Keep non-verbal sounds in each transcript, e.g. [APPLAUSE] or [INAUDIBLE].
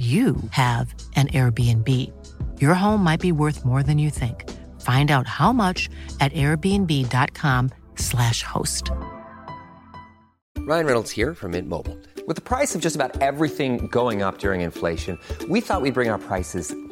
you have an Airbnb. Your home might be worth more than you think. Find out how much at airbnb.com/slash host. Ryan Reynolds here from Mint Mobile. With the price of just about everything going up during inflation, we thought we'd bring our prices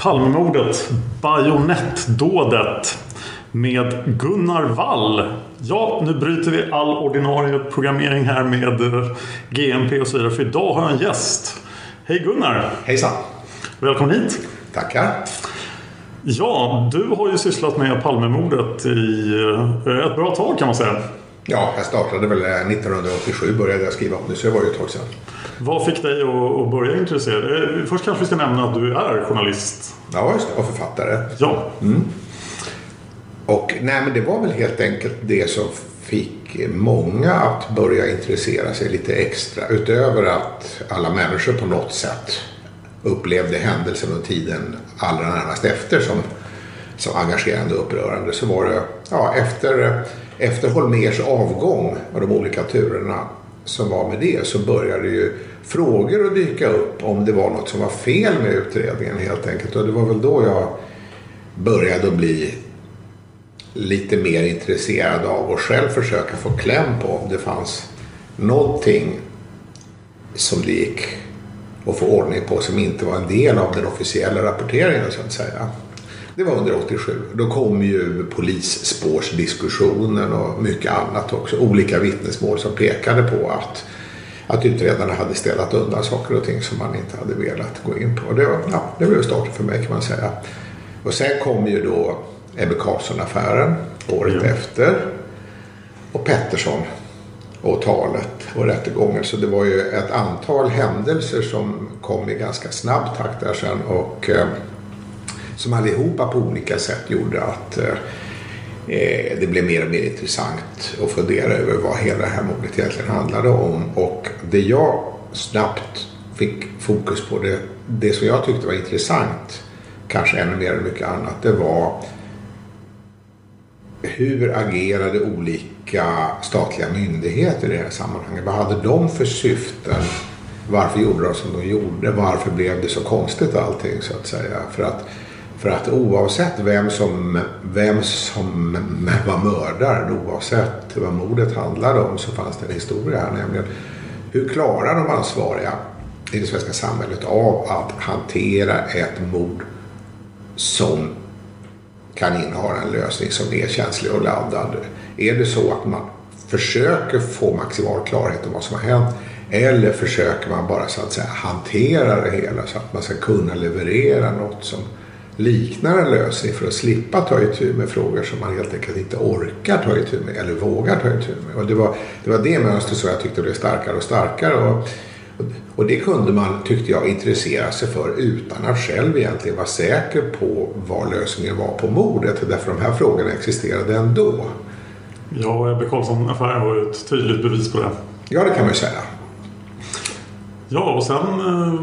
Palmemordet, bajonettdådet med Gunnar Wall. Ja, nu bryter vi all ordinarie programmering här med eh, GMP och så vidare. För idag har jag en gäst. Hej Gunnar! Hejsan! Välkommen hit! Tackar! Ja, du har ju sysslat med Palmemordet i eh, ett bra tag kan man säga. Ja, jag startade väl eh, 1987 började jag skriva om det, så det var ju ett tag sedan. Vad fick dig att börja intressera dig? Först kanske vi ska nämna att du är journalist. Ja, just det. Och författare. Ja. Och nej, men det var väl helt enkelt det som fick många att börja intressera sig lite extra. Utöver att alla människor på något sätt upplevde händelsen och tiden allra närmast efter som, som engagerande och upprörande. Så var det ja, efter, efter Holmers avgång och de olika turerna som var med det så började ju frågor att dyka upp om det var något som var fel med utredningen helt enkelt. Och det var väl då jag började att bli lite mer intresserad av att själv försöka få kläm på om det fanns någonting som det gick att få ordning på som inte var en del av den officiella rapporteringen så att säga. Det var under 87. Då kom ju polisspårsdiskussionen och mycket annat också. Olika vittnesmål som pekade på att, att utredarna hade ställt undan saker och ting som man inte hade velat gå in på. Det, var, ja, det blev starten för mig kan man säga. Och sen kom ju då Ebbe Carlsson-affären året Ja. efter. Och Pettersson och talet och rättegången. Så det var ju ett antal händelser som kom i ganska snabb takt där sen. Och eh, som allihopa på olika sätt gjorde att eh, eh, det blev mer och mer intressant att fundera över vad hela det här mordet egentligen handlade om. Och det jag snabbt fick fokus på, det, det som jag tyckte var intressant, kanske ännu mer än mycket annat, det var hur agerade olika statliga myndigheter i det här sammanhanget? Vad hade de för syften? Varför gjorde de som de gjorde? Varför blev det så konstigt allting så att säga? För att, för att oavsett vem som, vem som var mördaren, oavsett vad mordet handlade om så fanns det en historia här. Nämligen hur klarar de ansvariga i det svenska samhället av att hantera ett mord som kan innehålla en lösning som är känslig och laddad. Är det så att man försöker få maximal klarhet om vad som har hänt eller försöker man bara så att säga hantera det hela så att man ska kunna leverera något som liknar en lösning för att slippa ta itu med frågor som man helt enkelt inte orkar ta itu med eller vågar ta itu med. Och det, var, det var det mönstret som jag tyckte blev starkare och starkare. Och, och, det kunde man, tyckte jag, intressera sig för utan att själv egentligen vara säker på vad lösningen var på mordet. Därför de här frågorna existerade ändå. Ja, och Ebbe Carlsson-affären var ju ett tydligt bevis på det. Ja, det kan man ju säga. Ja, och sen eh,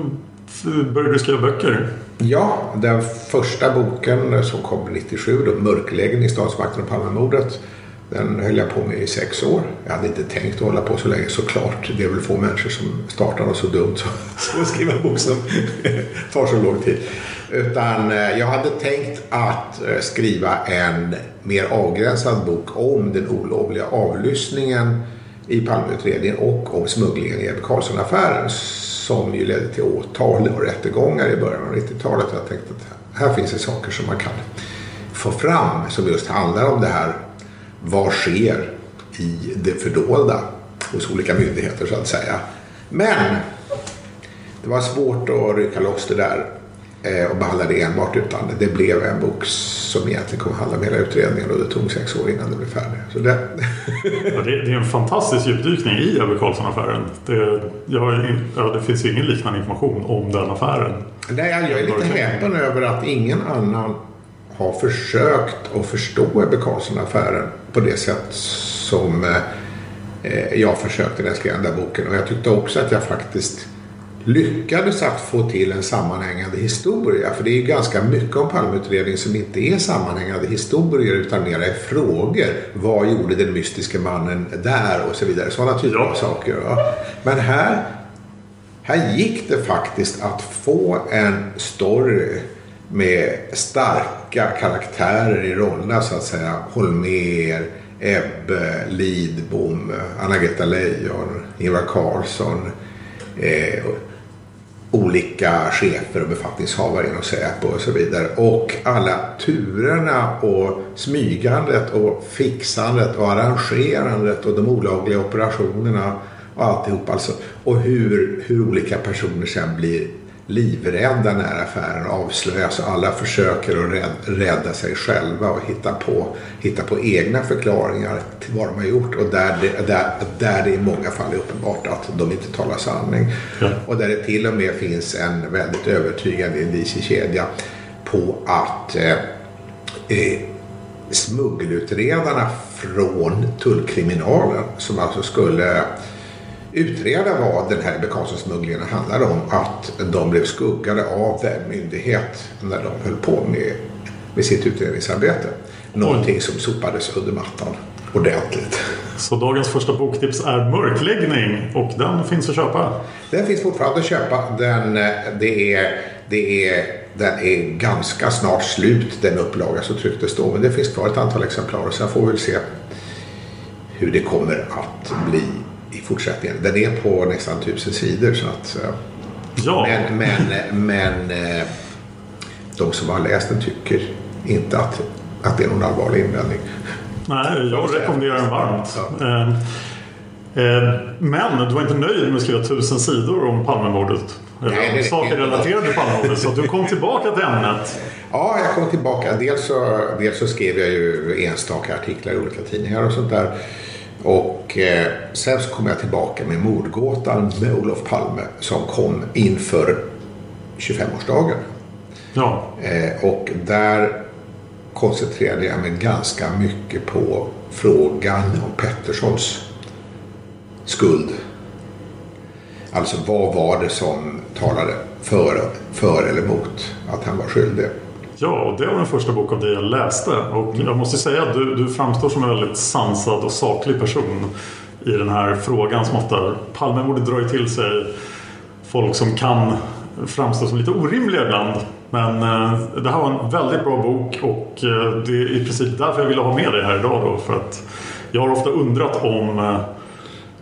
började du skriva böcker. Ja, den första boken som kom 97, då, Mörklägen Statsmakten och Palmemordet. Den höll jag på med i sex år. Jag hade inte tänkt att hålla på så länge såklart. Det är väl få människor som startar något så dumt som [LAUGHS] att skriva en bok som [LAUGHS] tar så lång tid. Utan eh, jag hade tänkt att eh, skriva en mer avgränsad bok om den olovliga avlyssningen i Palmeutredningen och om smugglingen i Ebbe Carlsson-affären som ju ledde till åtal och rättegångar i början av 90-talet. Jag tänkte att här finns det saker som man kan få fram som just handlar om det här. Vad sker i det fördolda hos olika myndigheter så att säga. Men det var svårt att rycka loss det där och behandla det enbart utan det blev en bok som egentligen kommer handla om hela utredningen och det tog sex år innan det blev färdigt. Så det... [LAUGHS] ja, det, det, är en fantastisk djupdykning i Ebbe Carlsson-affären. Det, ja, det finns ju ingen liknande information om den affären. Nej, jag är lite häpen över att ingen annan har försökt att förstå Ebbe Carlsson-affären på det sätt som eh, jag försökte när jag skrev den där boken. Och jag tyckte också att jag faktiskt lyckades att få till en sammanhängande historia. För det är ju ganska mycket om Palmeutredningen som inte är sammanhängande historier utan mer är frågor. Vad gjorde den mystiska mannen där och så vidare. Sådana typer av saker. Ja. Men här, här gick det faktiskt att få en story med starka karaktärer i rollerna så att säga. Holmer, Ebbe, Lidbom, Anna-Greta Leijon, Ingvar Carlsson. Eh, olika chefer och befattningshavare inom Säpo och så vidare. Och alla turerna och smygandet och fixandet och arrangerandet och de olagliga operationerna och alltihop alltså. Och hur, hur olika personer sen blir livrädda när affären avslöjas och alla försöker att rädda sig själva och hitta på, hitta på egna förklaringar till vad de har gjort och där det, där, där det i många fall är uppenbart att de inte talar sanning. Ja. Och där det till och med finns en väldigt övertygande indiciekedja på att eh, eh, smuggelutredarna från tullkriminalen som alltså skulle utreda vad den här Ebbe Carlsson-smugglingen handlade om. Att de blev skuggade av en myndighet när de höll på med, med sitt utredningsarbete. Någonting som sopades under mattan ordentligt. Så dagens första boktips är Mörkläggning och den finns att köpa? Den finns fortfarande att köpa. Den, det är, det är, den är ganska snart slut den upplaga som trycktes då. Men det finns kvar ett antal exemplar så jag får väl se hur det kommer att bli i fortsättningen. Den är på nästan tusen sidor. Så att, eh, ja. Men, men, men eh, de som har läst den tycker inte att, att det är någon allvarlig invändning. Nej, jag rekommenderar den varmt. Ja. Eh, men du var inte nöjd med att skriva tusen sidor om Palmemordet? Nej, saker relaterade till Palmemordet. Så du kom tillbaka till ämnet. Ja, jag kom tillbaka. Dels så, dels så skrev jag ju enstaka artiklar i olika tidningar och sånt där. Och eh, sen så kom jag tillbaka med mordgåtan med Olof Palme som kom inför 25-årsdagen. Ja. Eh, och där koncentrerade jag mig ganska mycket på frågan om Petterssons skuld. Alltså vad var det som talade för, för eller emot att han var skyldig? Ja, och det var den första bok av dig jag läste. Och jag måste säga att du, du framstår som en väldigt sansad och saklig person i den här frågan som ofta Palme borde dra till sig folk som kan framstå som lite orimliga ibland. Men eh, det här var en väldigt bra bok och eh, det är i princip därför jag ville ha med dig här idag då. För att jag har ofta undrat om eh,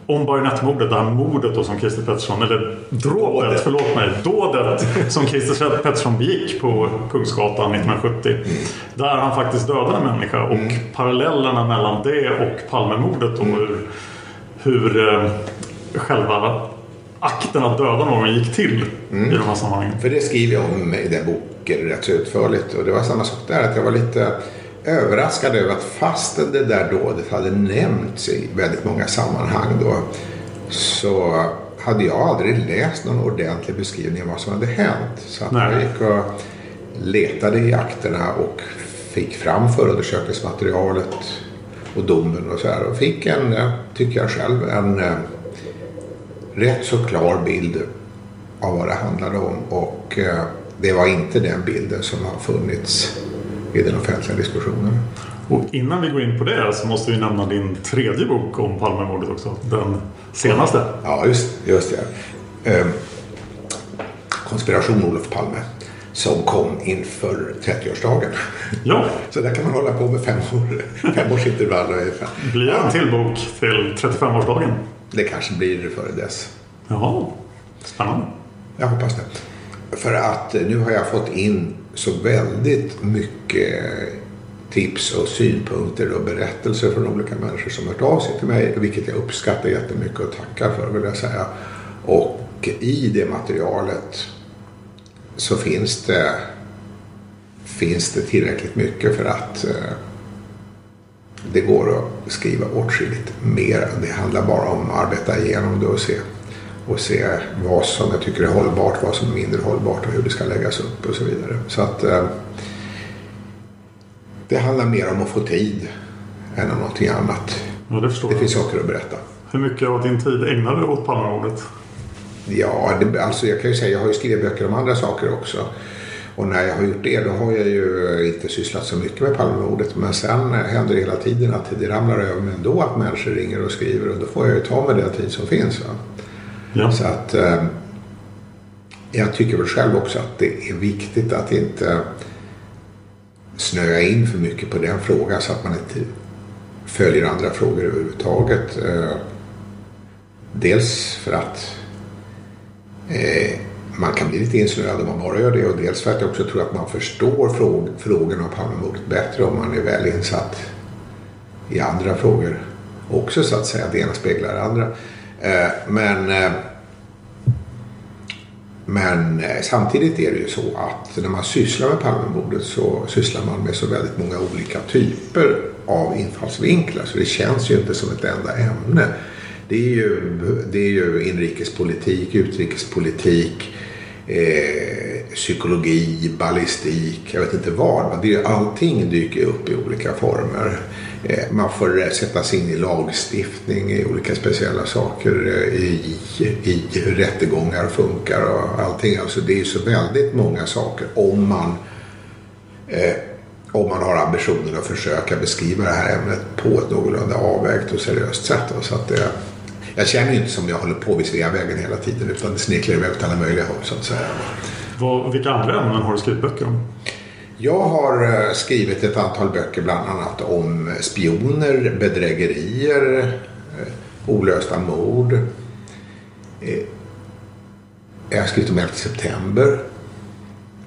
om bajonettmordet, det här mordet då som Christer Pettersson, eller dråpet, förlåt mig, dådet som Christer Pettersson begick på Kungsgatan 1970. Mm. Där han faktiskt dödade en människa och mm. parallellerna mellan det och Palmemordet och mm. hur, hur eh, själva akten att döda någon gick till mm. i de här sammanhangen. För det skriver jag om i den boken rätt så utförligt och det var samma sak där att jag var lite överraskad över att fastän det där dådet hade nämnts i väldigt många sammanhang då så hade jag aldrig läst någon ordentlig beskrivning av vad som hade hänt. Så att jag gick och letade i akterna och fick fram förundersökningsmaterialet och domen och så här. Och fick en, tycker jag själv, en eh, rätt så klar bild av vad det handlade om. Och eh, det var inte den bilden som har funnits i den offentliga diskussionen. Och innan vi går in på det så måste vi nämna din tredje bok om Palmemordet också. Den senaste. Ja, just, just det. Ehm, Konspiration Olof Palme. Som kom inför 30-årsdagen. Ja. [LAUGHS] Så där kan man hålla på med fem år. [LAUGHS] Femårsintervall ungefär. Blir det en till bok till 35-årsdagen? Det kanske blir det före dess. Jaha. Spännande. Jag hoppas det. För att nu har jag fått in så väldigt mycket tips och synpunkter och berättelser från olika människor som hört av sig till mig. Vilket jag uppskattar jättemycket och tackar för vill jag säga. Och i det materialet så finns det, finns det tillräckligt mycket för att eh, det går att skriva åtskilligt mer. Det handlar bara om att arbeta igenom det och se, och se vad som jag tycker är hållbart, vad som är mindre hållbart och hur det ska läggas upp och så vidare. Så att eh, det handlar mer om att få tid än om någonting annat. Ja, det Det finns saker att berätta. Hur mycket av din tid ägnar du åt Palmemordet? Ja, det, alltså jag kan ju säga jag har ju skrivit böcker om andra saker också. Och när jag har gjort det då har jag ju inte sysslat så mycket med Palmemordet. Men sen händer det hela tiden att det ramlar över mig ändå att människor ringer och skriver. Och då får jag ju ta med den tid som finns. Va? Ja. Så att eh, jag tycker väl själv också att det är viktigt att inte snöa in för mycket på den frågan så att man inte följer andra frågor överhuvudtaget. Eh, dels för att eh, man kan bli lite insnöad om man bara gör det och dels för att jag också tror att man förstår fråg frågorna om Palmemordet bättre om man är väl insatt i andra frågor också så att säga. Det ena speglar det andra. Eh, men eh, men eh, samtidigt är det ju så att när man sysslar med Palmemordet så sysslar man med så väldigt många olika typer av infallsvinklar. Så det känns ju inte som ett enda ämne. Det är ju, det är ju inrikespolitik, utrikespolitik, eh, psykologi, ballistik, jag vet inte vad. Men det är ju, allting dyker upp i olika former. Eh, man får eh, sätta sig in i lagstiftning, i olika speciella saker, eh, i, i hur rättegångar funkar och allting. Alltså det är ju så väldigt många saker om man eh, om man har ambitionen att försöka beskriva det här ämnet på ett någorlunda avvägt och seriöst sätt. Så att det, jag känner ju inte som jag håller på vid Sveavägen hela tiden utan det snirklar iväg åt alla möjliga håll så att säga. Vad, vilka andra ämnen har du skrivit böcker om? Jag har eh, skrivit ett antal böcker bland annat om spioner, bedrägerier, eh, olösta mord. Eh, Jag har skrivit om 11 september.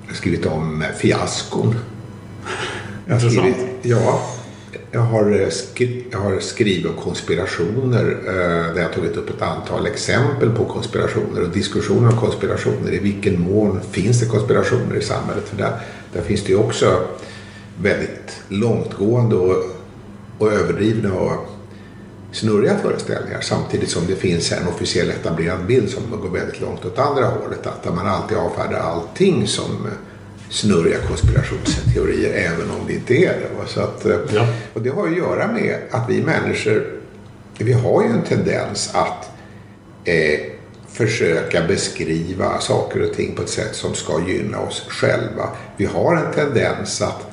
Jag har skrivit om fiaskon. Jag har Intressant. skrivit, ja, jag har, skri, jag har skrivit om konspirationer där jag tagit upp ett antal exempel på konspirationer och diskussioner om konspirationer. I vilken mån finns det konspirationer i samhället? För där, där finns det ju också väldigt långtgående och, och överdrivna och snurriga föreställningar samtidigt som det finns en officiell etablerad bild som går väldigt långt åt andra hållet. Att man alltid avfärdar allting som snurriga konspirationsteorier även om det inte är det. Så att, Ja. Och det har ju att göra med att vi människor vi har ju en tendens att eh, försöka beskriva saker och ting på ett sätt som ska gynna oss själva. Vi har en tendens att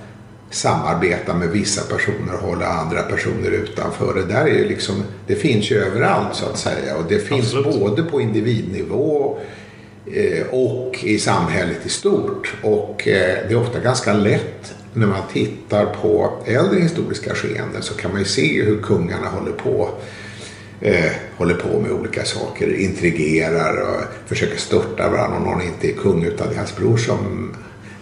samarbeta med vissa personer och hålla andra personer utanför. Det där är ju liksom, det finns ju överallt så att säga och det finns Absolut. både på individnivå eh, och i samhället i stort. Och eh, det är ofta ganska lätt när man tittar på äldre historiska skeenden så kan man ju se hur kungarna håller på eh, håller på med olika saker, intrigerar och försöker störta varandra. Om någon inte är kung utan det är hans bror som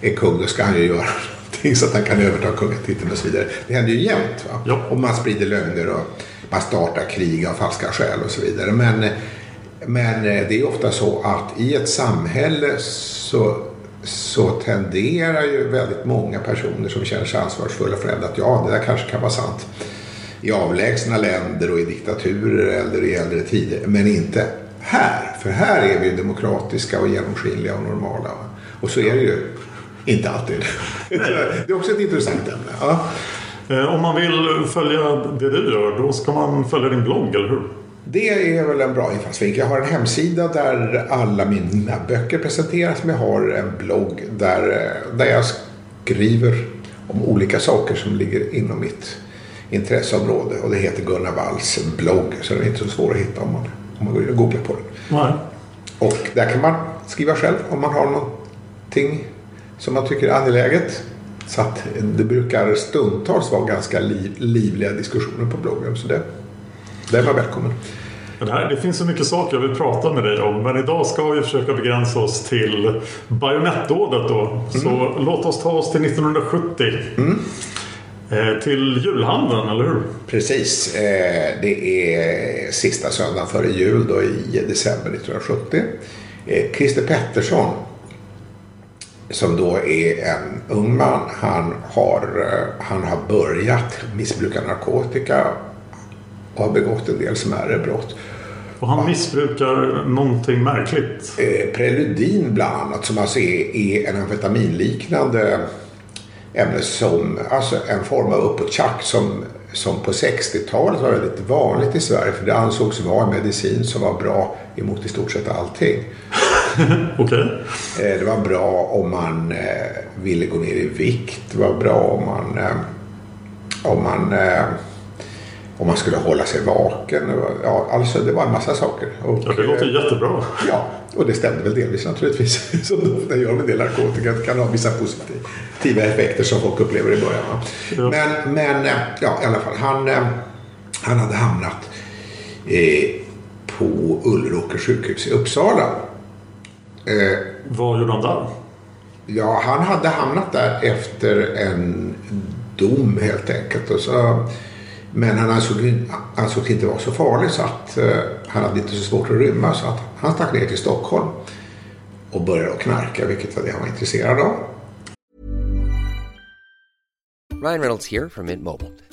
är kung, då ska han ju göra [LAUGHS] någonting så att han kan överta kungatiteln och så vidare. Det händer ju jämt. Va? Ja. Och man sprider lögner och man startar krig av falska skäl och så vidare. Men, men eh, det är ofta så att i ett samhälle så, så tenderar ju väldigt många personer som känner sig ansvarsfulla för att ja, det där kanske kan vara sant i avlägsna länder och i diktaturer eller i äldre tider. Men inte här. För här är vi demokratiska och genomskinliga och normala. Och så är det ju inte alltid. [LAUGHS] Det är också ett intressant ämne. Ja. Eh, Om man vill följa det du gör, då ska man följa din blogg, eller hur? Det är väl en bra infallsvinkel. Jag har en hemsida där alla mina böcker presenteras. Men jag har en blogg där, eh, där jag skriver om olika saker som ligger inom mitt intresseområde. Och det heter Gunnar Walls blogg. Så den är inte så svår att hitta om man, om man googlar på den. Nej. Och där kan man skriva själv om man har någonting som man tycker är angeläget. Så att det brukar stundtals vara ganska liv, livliga diskussioner på bloggen. Så det, där är man välkommen. Det, här, det finns så mycket saker jag vill prata med dig om. Men idag ska vi försöka begränsa oss till bajonettdådet då. Så Mm. låt oss ta oss till 1970. Eh, till julhandeln, eller hur? Precis. Eh, det är sista söndagen före jul då i december 1970. Eh, Christer Pettersson som då är en ung man. Han har, eh, han har börjat missbruka narkotika och har begått en del smärre brott. Och han missbrukar någonting märkligt. Eh, Preludin bland annat som alltså är, är en amfetaminliknande ämne som, alltså en form av uppåttjack som, som på 60-talet var väldigt vanligt i Sverige för det ansågs vara en medicin som var bra emot i stort sett allting. [LAUGHS] Okej. Eh, Det var bra om man eh, ville gå ner i vikt. Det var bra om man, eh, om man, om man skulle hålla sig vaken. Ja, alltså det var en massa saker. Och, Ja, det låter eh, jättebra. Ja, och det stämde väl delvis naturligtvis. [LAUGHS] Som det gör med del narkotika. Det kan ha vissa positiva effekter som folk upplever i början. Ja. Men, men eh, ja, i alla fall. Han, eh, han hade hamnat eh, på Ulleråkers sjukhus i Uppsala. Eh, Vad gjorde han där? Ja, han hade hamnat där efter en dom helt enkelt. Och så, men han ansåg, ansåg inte vara så farlig så att eh, han hade inte så svårt att rymma. Så att han stack ner till Stockholm och började att knarka, vilket var det han var intresserad av. Ryan Reynolds här från Mint Mobile.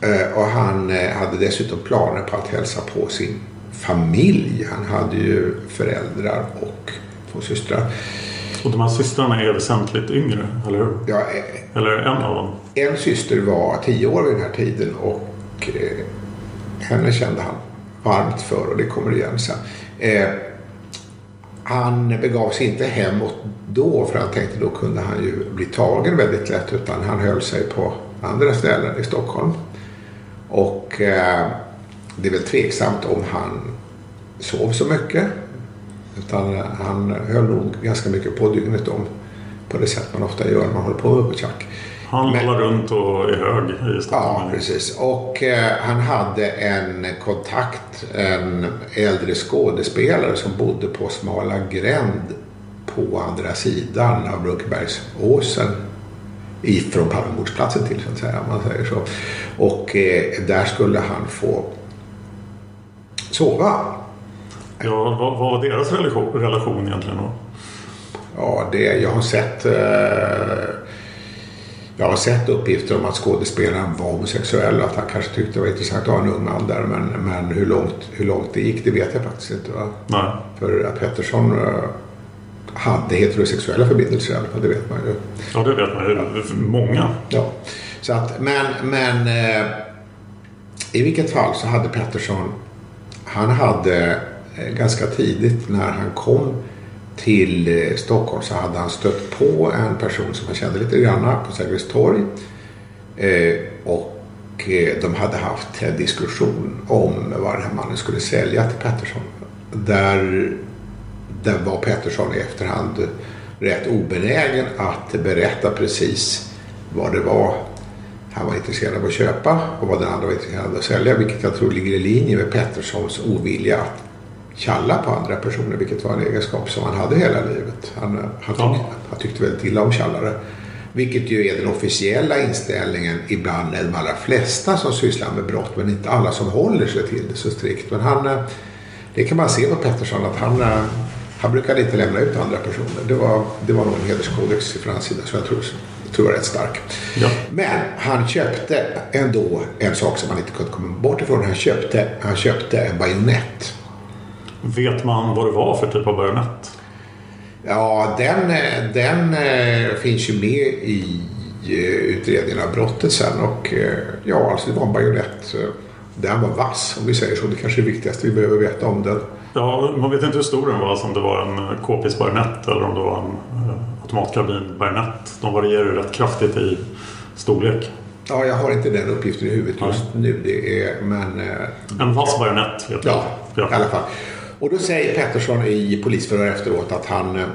Eh, och han eh, hade dessutom planer på att hälsa på sin familj. Han hade ju föräldrar och två systrar. Och de här systrarna är väsentligt yngre, eller hur? Ja, eh, Eller en av dem. En syster var tio år vid den här tiden och henne kände han varmt för och det kommer igen sen. Eh, han begav sig inte hemåt då för han tänkte då kunde han ju bli tagen väldigt lätt utan han höll sig på andra ställen i Stockholm. Och eh, det är väl tveksamt om han sov så mycket. Utan han höll nog ganska mycket på dygnet om på det sätt man ofta gör när man håller på med uppåtjack. Han Men- lollar runt och är hög i Stockholm. Ja, precis. Och eh, han hade en kontakt, en äldre skådespelare som bodde på Smala gränd på andra sidan av Brunkebergsåsen ifrån Palmemordsplatsen till så att säga, man säger så. Och eh, där skulle han få sova. Ja, vad, vad var deras relation, relation egentligen då? Ja, det, jag har sett... Eh, Jag har sett uppgifter om att skådespelaren var homosexuell och att han kanske tyckte det var intressant att ha en ung man där. Men, men hur, långt, hur långt det gick det vet jag faktiskt inte. Va? Nej. För att Pettersson uh, hade heterosexuella förbindelser i alla fall, det vet man ju. Ja, det vet man ju. Många. Ja. Så att, men men uh, i vilket fall så hade Pettersson, han hade uh, ganska tidigt när han kom till eh, Stockholm så hade han stött på en person som han kände lite grann på Sergels torg. Eh, och eh, de hade haft en diskussion om vad den här mannen skulle sälja till Pettersson. Där, där var Pettersson i efterhand rätt obenägen att berätta precis vad det var han var intresserad av att köpa och vad den andra var intresserad av att sälja. Vilket jag tror ligger i linje med Petterssons ovilja att tjalla på andra personer, vilket var en egenskap som han hade hela livet. Han, han, ja. han tyckte väldigt illa om tjallare. Vilket ju är den officiella inställningen ibland de allra flesta som sysslar med brott, men inte alla som håller sig till det så strikt. Men han, det kan man se på Pettersson att han, han brukade inte lämna ut andra personer. Det var, det var nog en hederskodex från hans sida som jag tror, tror var rätt stark. Ja. Men han köpte ändå en sak som man inte kunde komma bort ifrån. Han köpte, han köpte en bajonett. Vet man vad det var för typ av bajonett? Ja, den, den eh, finns ju med i eh, utredningen av brottet sen och eh, ja, alltså det var en bajonett. Den var vass om vi säger så. Det kanske är det viktigaste vi behöver veta om den. Ja, man vet inte hur stor den var. Om det var en k-pist bajonett eller om det var en automatkarbin bajonett. De varierar ju rätt kraftigt i storlek. Ja, jag har inte den uppgiften i huvudet just Nej. nu. Det är, men, en vass bajonett. Ja, ja, i alla fall. Och då säger Pettersson i polisförhör efteråt att han, eh,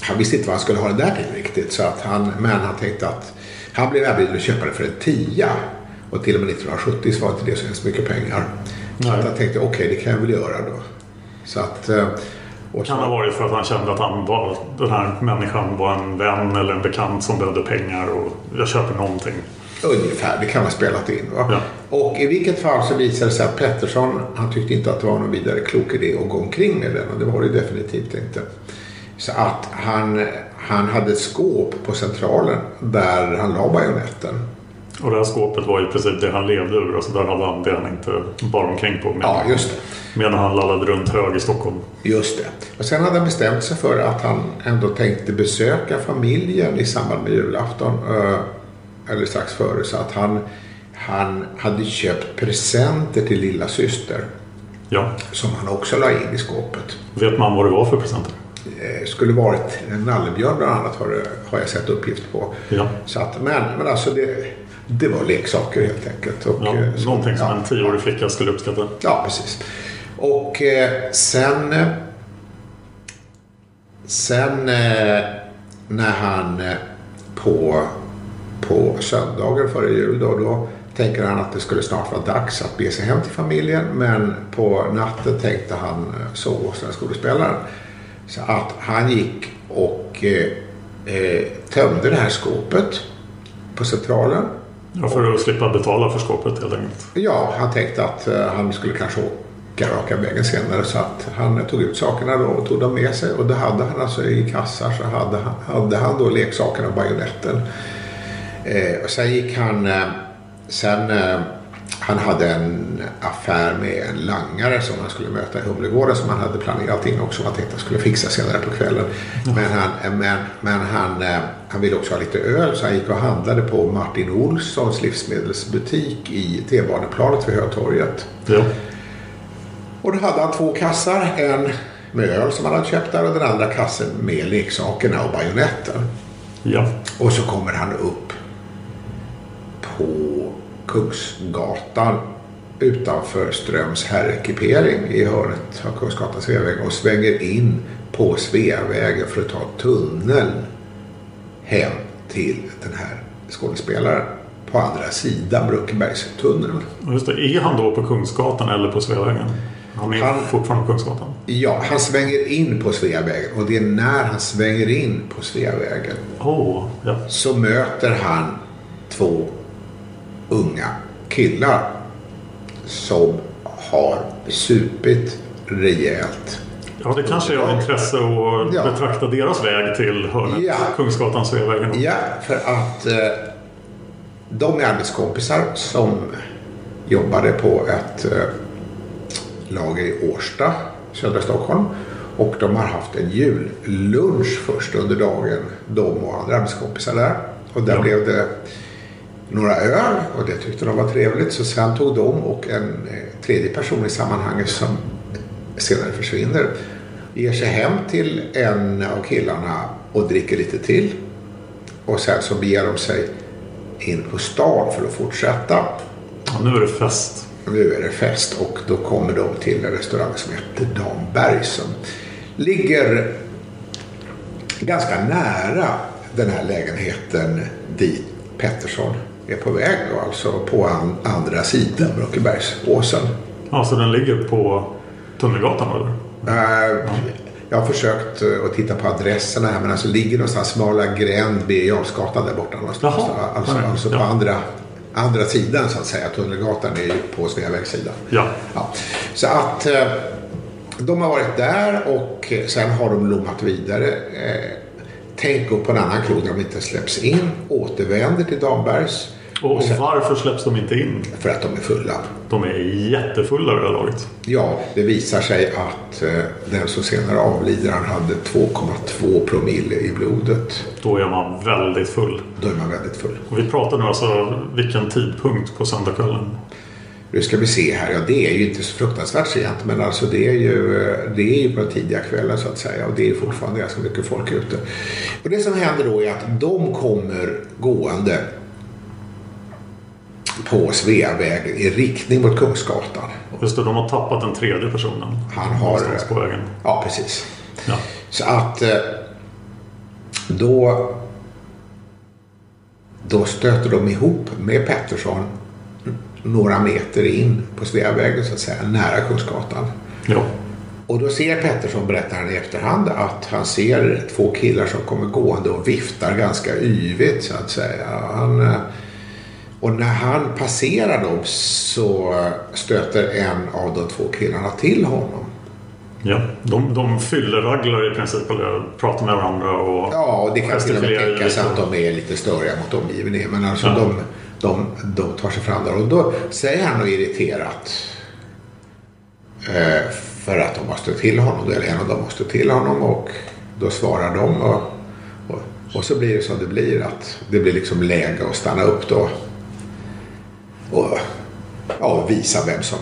han visste inte vad han skulle ha det där till riktigt. Så att han, men han tänkte att han blev erbjuden att köpa det för en tia. Och till och med 1970 så var inte det så hemskt mycket pengar. Så att han tänkte okej, okay, det kan jag väl göra då. Så att, eh, och kan ha varit för att han kände att han var, den här människan var en vän eller en bekant som behövde pengar och jag köper någonting. Ungefär, det kan man spelat in. Va? Ja. Och i vilket fall så visade det sig att Pettersson, han tyckte inte att det var någon vidare klok idé att gå omkring med den och det var det definitivt inte. Så att han, han hade ett skåp på Centralen där han la bajonetten. Och det här skåpet var i princip det han levde ur. Alltså där hade han det han inte bar omkring på. Ja, just det. Medan han lallade runt hög i Stockholm. Just det. Och sen hade han bestämt sig för att han ändå tänkte besöka familjen i samband med julafton eller strax före. Så att han, han hade köpt presenter till lilla syster. Ja. Som han också la in i skåpet. Vet man vad det var för presenter? Eh, skulle varit en nallebjörn bland annat har, har jag sett uppgift på. Ja. Så att, men, men alltså det, det var leksaker helt enkelt. Och, ja, eh, så, någonting som ja, en tioårig flicka skulle uppskatta. Ja, precis. Och eh, sen... Sen eh, när han eh, på på söndagen före jul. Då, då tänker han att det skulle snart vara dags att bege sig hem till familjen. Men på natten tänkte han eh, sova hos den skådespelaren. Så att han gick och eh, tömde det här skåpet på Centralen. Ja, för att slippa betala för skåpet helt enkelt. Ja, han tänkte att eh, han skulle kanske åka raka vägen senare. Så att han tog ut sakerna då och tog dem med sig. Och det hade han alltså i kassar så hade han, hade han då leksakerna och bajonetten. Eh, och sen gick han, eh, sen eh, han hade en affär med en langare som han skulle möta i Humlegården som han hade planerat in också. Han tänkte att han skulle fixa senare på kvällen. Mm. Men, han, eh, men, men han, eh, han ville också ha lite öl så han gick och handlade på Martin Olssons livsmedelsbutik i T-baneplanet vid Hötorget. Ja. Och då hade han två kassar. En med öl som han hade köpt där och den andra kassen med leksakerna och bajonetten. Ja. Och så kommer han upp på Kungsgatan utanför Ströms herrekipering i hörnet av Kungsgatan Sveavägen och svänger in på Sveavägen för att ta tunneln hem till den här skådespelaren på andra sidan Brunkebergstunneln. Just det. Är han då på Kungsgatan eller på Sveavägen? Han är han, fortfarande på Kungsgatan? Ja, han svänger in på Sveavägen och det är när han svänger in på Sveavägen oh, ja. så möter han två unga killar som har supit rejält Ja, det kanske är av intresse att Ja. betrakta deras väg till hörnet Ja. Kungsgatan, Sveavägen. Ja, för att eh, de är arbetskompisar som jobbade på ett eh, lager i Årsta, södra Stockholm. Och de har haft en jullunch först under dagen, de och andra arbetskompisar där. Och där Ja. blev det några öl och det tyckte de var trevligt. Så sen tog de och en eh, tredje person i sammanhanget som senare försvinner ger sig hem till en av killarna och dricker lite till. Och sen så beger de sig in på stan för att fortsätta. Ja, nu är det fest. Nu är det fest och då kommer de till en restaurang som heter Damberg som ligger ganska nära den här lägenheten dit Pettersson är på väg. Då, alltså på an, andra sidan Brockebergsåsen. Ja, så den ligger på Tunnelgatan eller? Eh, jag har försökt eh, att titta på adresserna här men alltså ligger någonstans smala gränd Birger Jarlsgatan där borta någonstans. Jaha. Alltså, Nej, alltså på ja. andra, andra sidan så att säga. Tunnelgatan är ju på Sveavägssidan. Ja. Ja. Så att eh, de har varit där och sen har de lommat vidare. Tänk upp på en annan krog där de inte släpps in. Återvänder till Dambergs. Och, och sen- varför släpps de inte in? För att de är fulla. De är jättefulla det här laget. Ja, det visar sig att eh, den som senare avlider han hade 2,2 promille i blodet. Då är man väldigt full. Då är man väldigt full. Och vi pratar nu alltså vilken tidpunkt på söndagskvällen? Nu ska vi se här. Ja, det är ju inte så fruktansvärt sent. Men alltså det är ju, eh, det är ju på den tidiga kvällen så att säga. Och det är fortfarande ganska mycket folk ute. Och det som händer då är att de kommer gående på Sveavägen i riktning mot Kungsgatan. Just det, de har tappat den tredje personen. Han har... På vägen. Ja, precis. Ja. Så att eh, då, då stöter de ihop med Pettersson några meter in på Sveavägen så att säga, nära Kungsgatan. Ja. Och då ser Pettersson, berättar han i efterhand, att han ser två killar som kommer gående och viftar ganska yvigt så att säga. Han, eh, och när han passerar dem så stöter en av de två killarna till honom. ja. De, de fyller raglar i princip eller pratar med varandra och Ja, och det kan till och med tänkas att de är lite störiga mot omgivningen. Men alltså Ja. de, de, de tar sig fram där. Och då säger han något irriterat. Eh, för att de stött till honom. Eller en av dem stött till honom. Och då svarar de. Och, och, och så blir det som det blir. Att det blir liksom läge att stanna upp då. Och ja, visa vem som,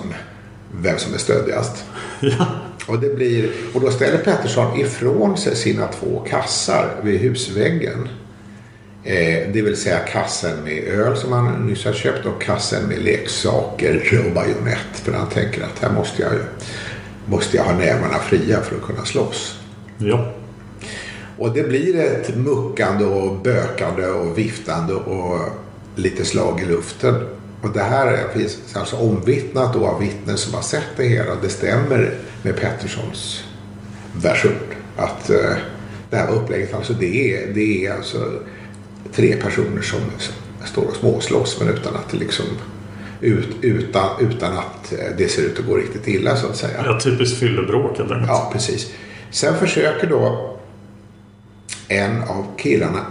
vem som är stöddigast. [LAUGHS] Ja. Och, det blir, och då ställer Pettersson ifrån sig sina två kassar vid husväggen. Eh, det vill säga kassen med öl som han nyss har köpt och kassen med leksaker och bajonett. För han tänker att här måste jag, måste jag ha nävarna fria för att kunna slåss. ja. Och det blir ett muckande och bökande och viftande och lite slag i luften. Och det här finns alltså omvittnat då av vittnen som har sett det hela. Det stämmer med Petterssons version. Att eh, det här upplägget, alltså det är, det är alltså tre personer som, som står och småslåss men utan att det liksom ut, utan, utan att eh, det ser ut att gå riktigt illa så att säga. ja typiskt fyllebråk helt enkelt. Ja, precis. Sen försöker då en av killarna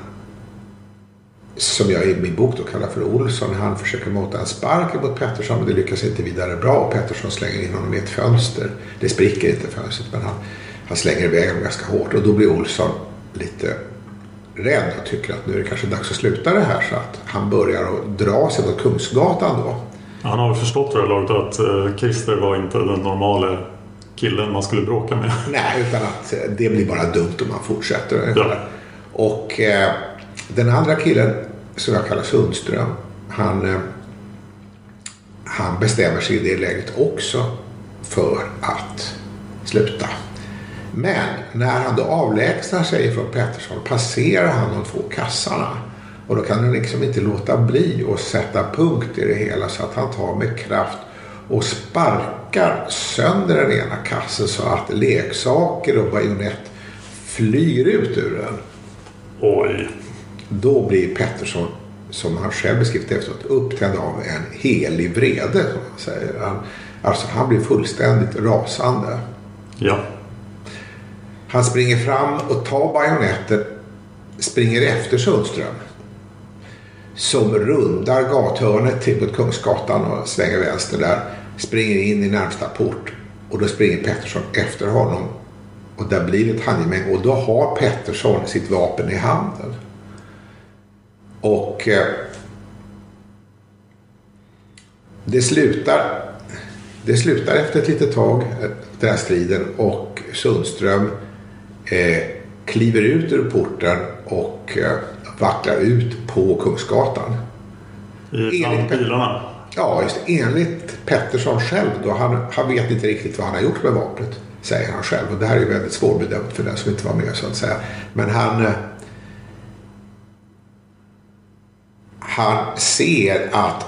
som jag i min bok då kallar för Olsson. Han försöker mota en spark mot Pettersson men det lyckas inte vidare bra. Och Pettersson slänger in honom i ett fönster. Det spricker inte fönstret men han, han slänger iväg honom ganska hårt. Och då blir Olsson lite rädd och tycker att nu är det kanske dags att sluta det här. Så att han börjar att dra sig mot Kungsgatan då. Han har väl förstått för det här laget att eh, Christer var inte den normala killen man skulle bråka med. [LAUGHS] Nej, utan att eh, det blir bara dumt om man fortsätter. Ja. Och eh, den andra killen, som jag kallar Sundström, han, eh, han bestämmer sig i det läget också för att sluta. Men när han då avlägsnar sig från Pettersson passerar han de två kassarna. Och då kan han liksom inte låta bli att sätta punkt i det hela så att han tar med kraft och sparkar sönder den ena kassen så att leksaker och bajonett flyr ut ur den. Oj. Då blir Pettersson, som han själv beskrivit efteråt, upptänd av en helig vrede. Som säger. Han, alltså han blir fullständigt rasande. Ja. Han springer fram och tar bajonetten, springer efter Sundström. Som rundar gathörnet till mot Kungsgatan och svänger vänster där. Springer in i närmsta port och då springer Pettersson efter honom. Och där blir det ett handgemäng och då har Pettersson sitt vapen i handen. Och eh, det slutar, det slutar efter ett litet tag, eh, den här striden och Sundström eh, kliver ut ur porten och eh, vacklar ut på Kungsgatan. Enligt- bilarna. Ja, just. Enligt Pettersson själv då. Han, han vet inte riktigt vad han har gjort med vapnet. Säger han själv. Och det här är väldigt svårbedömt för den som inte var med så att säga. Men han... eh, Han ser att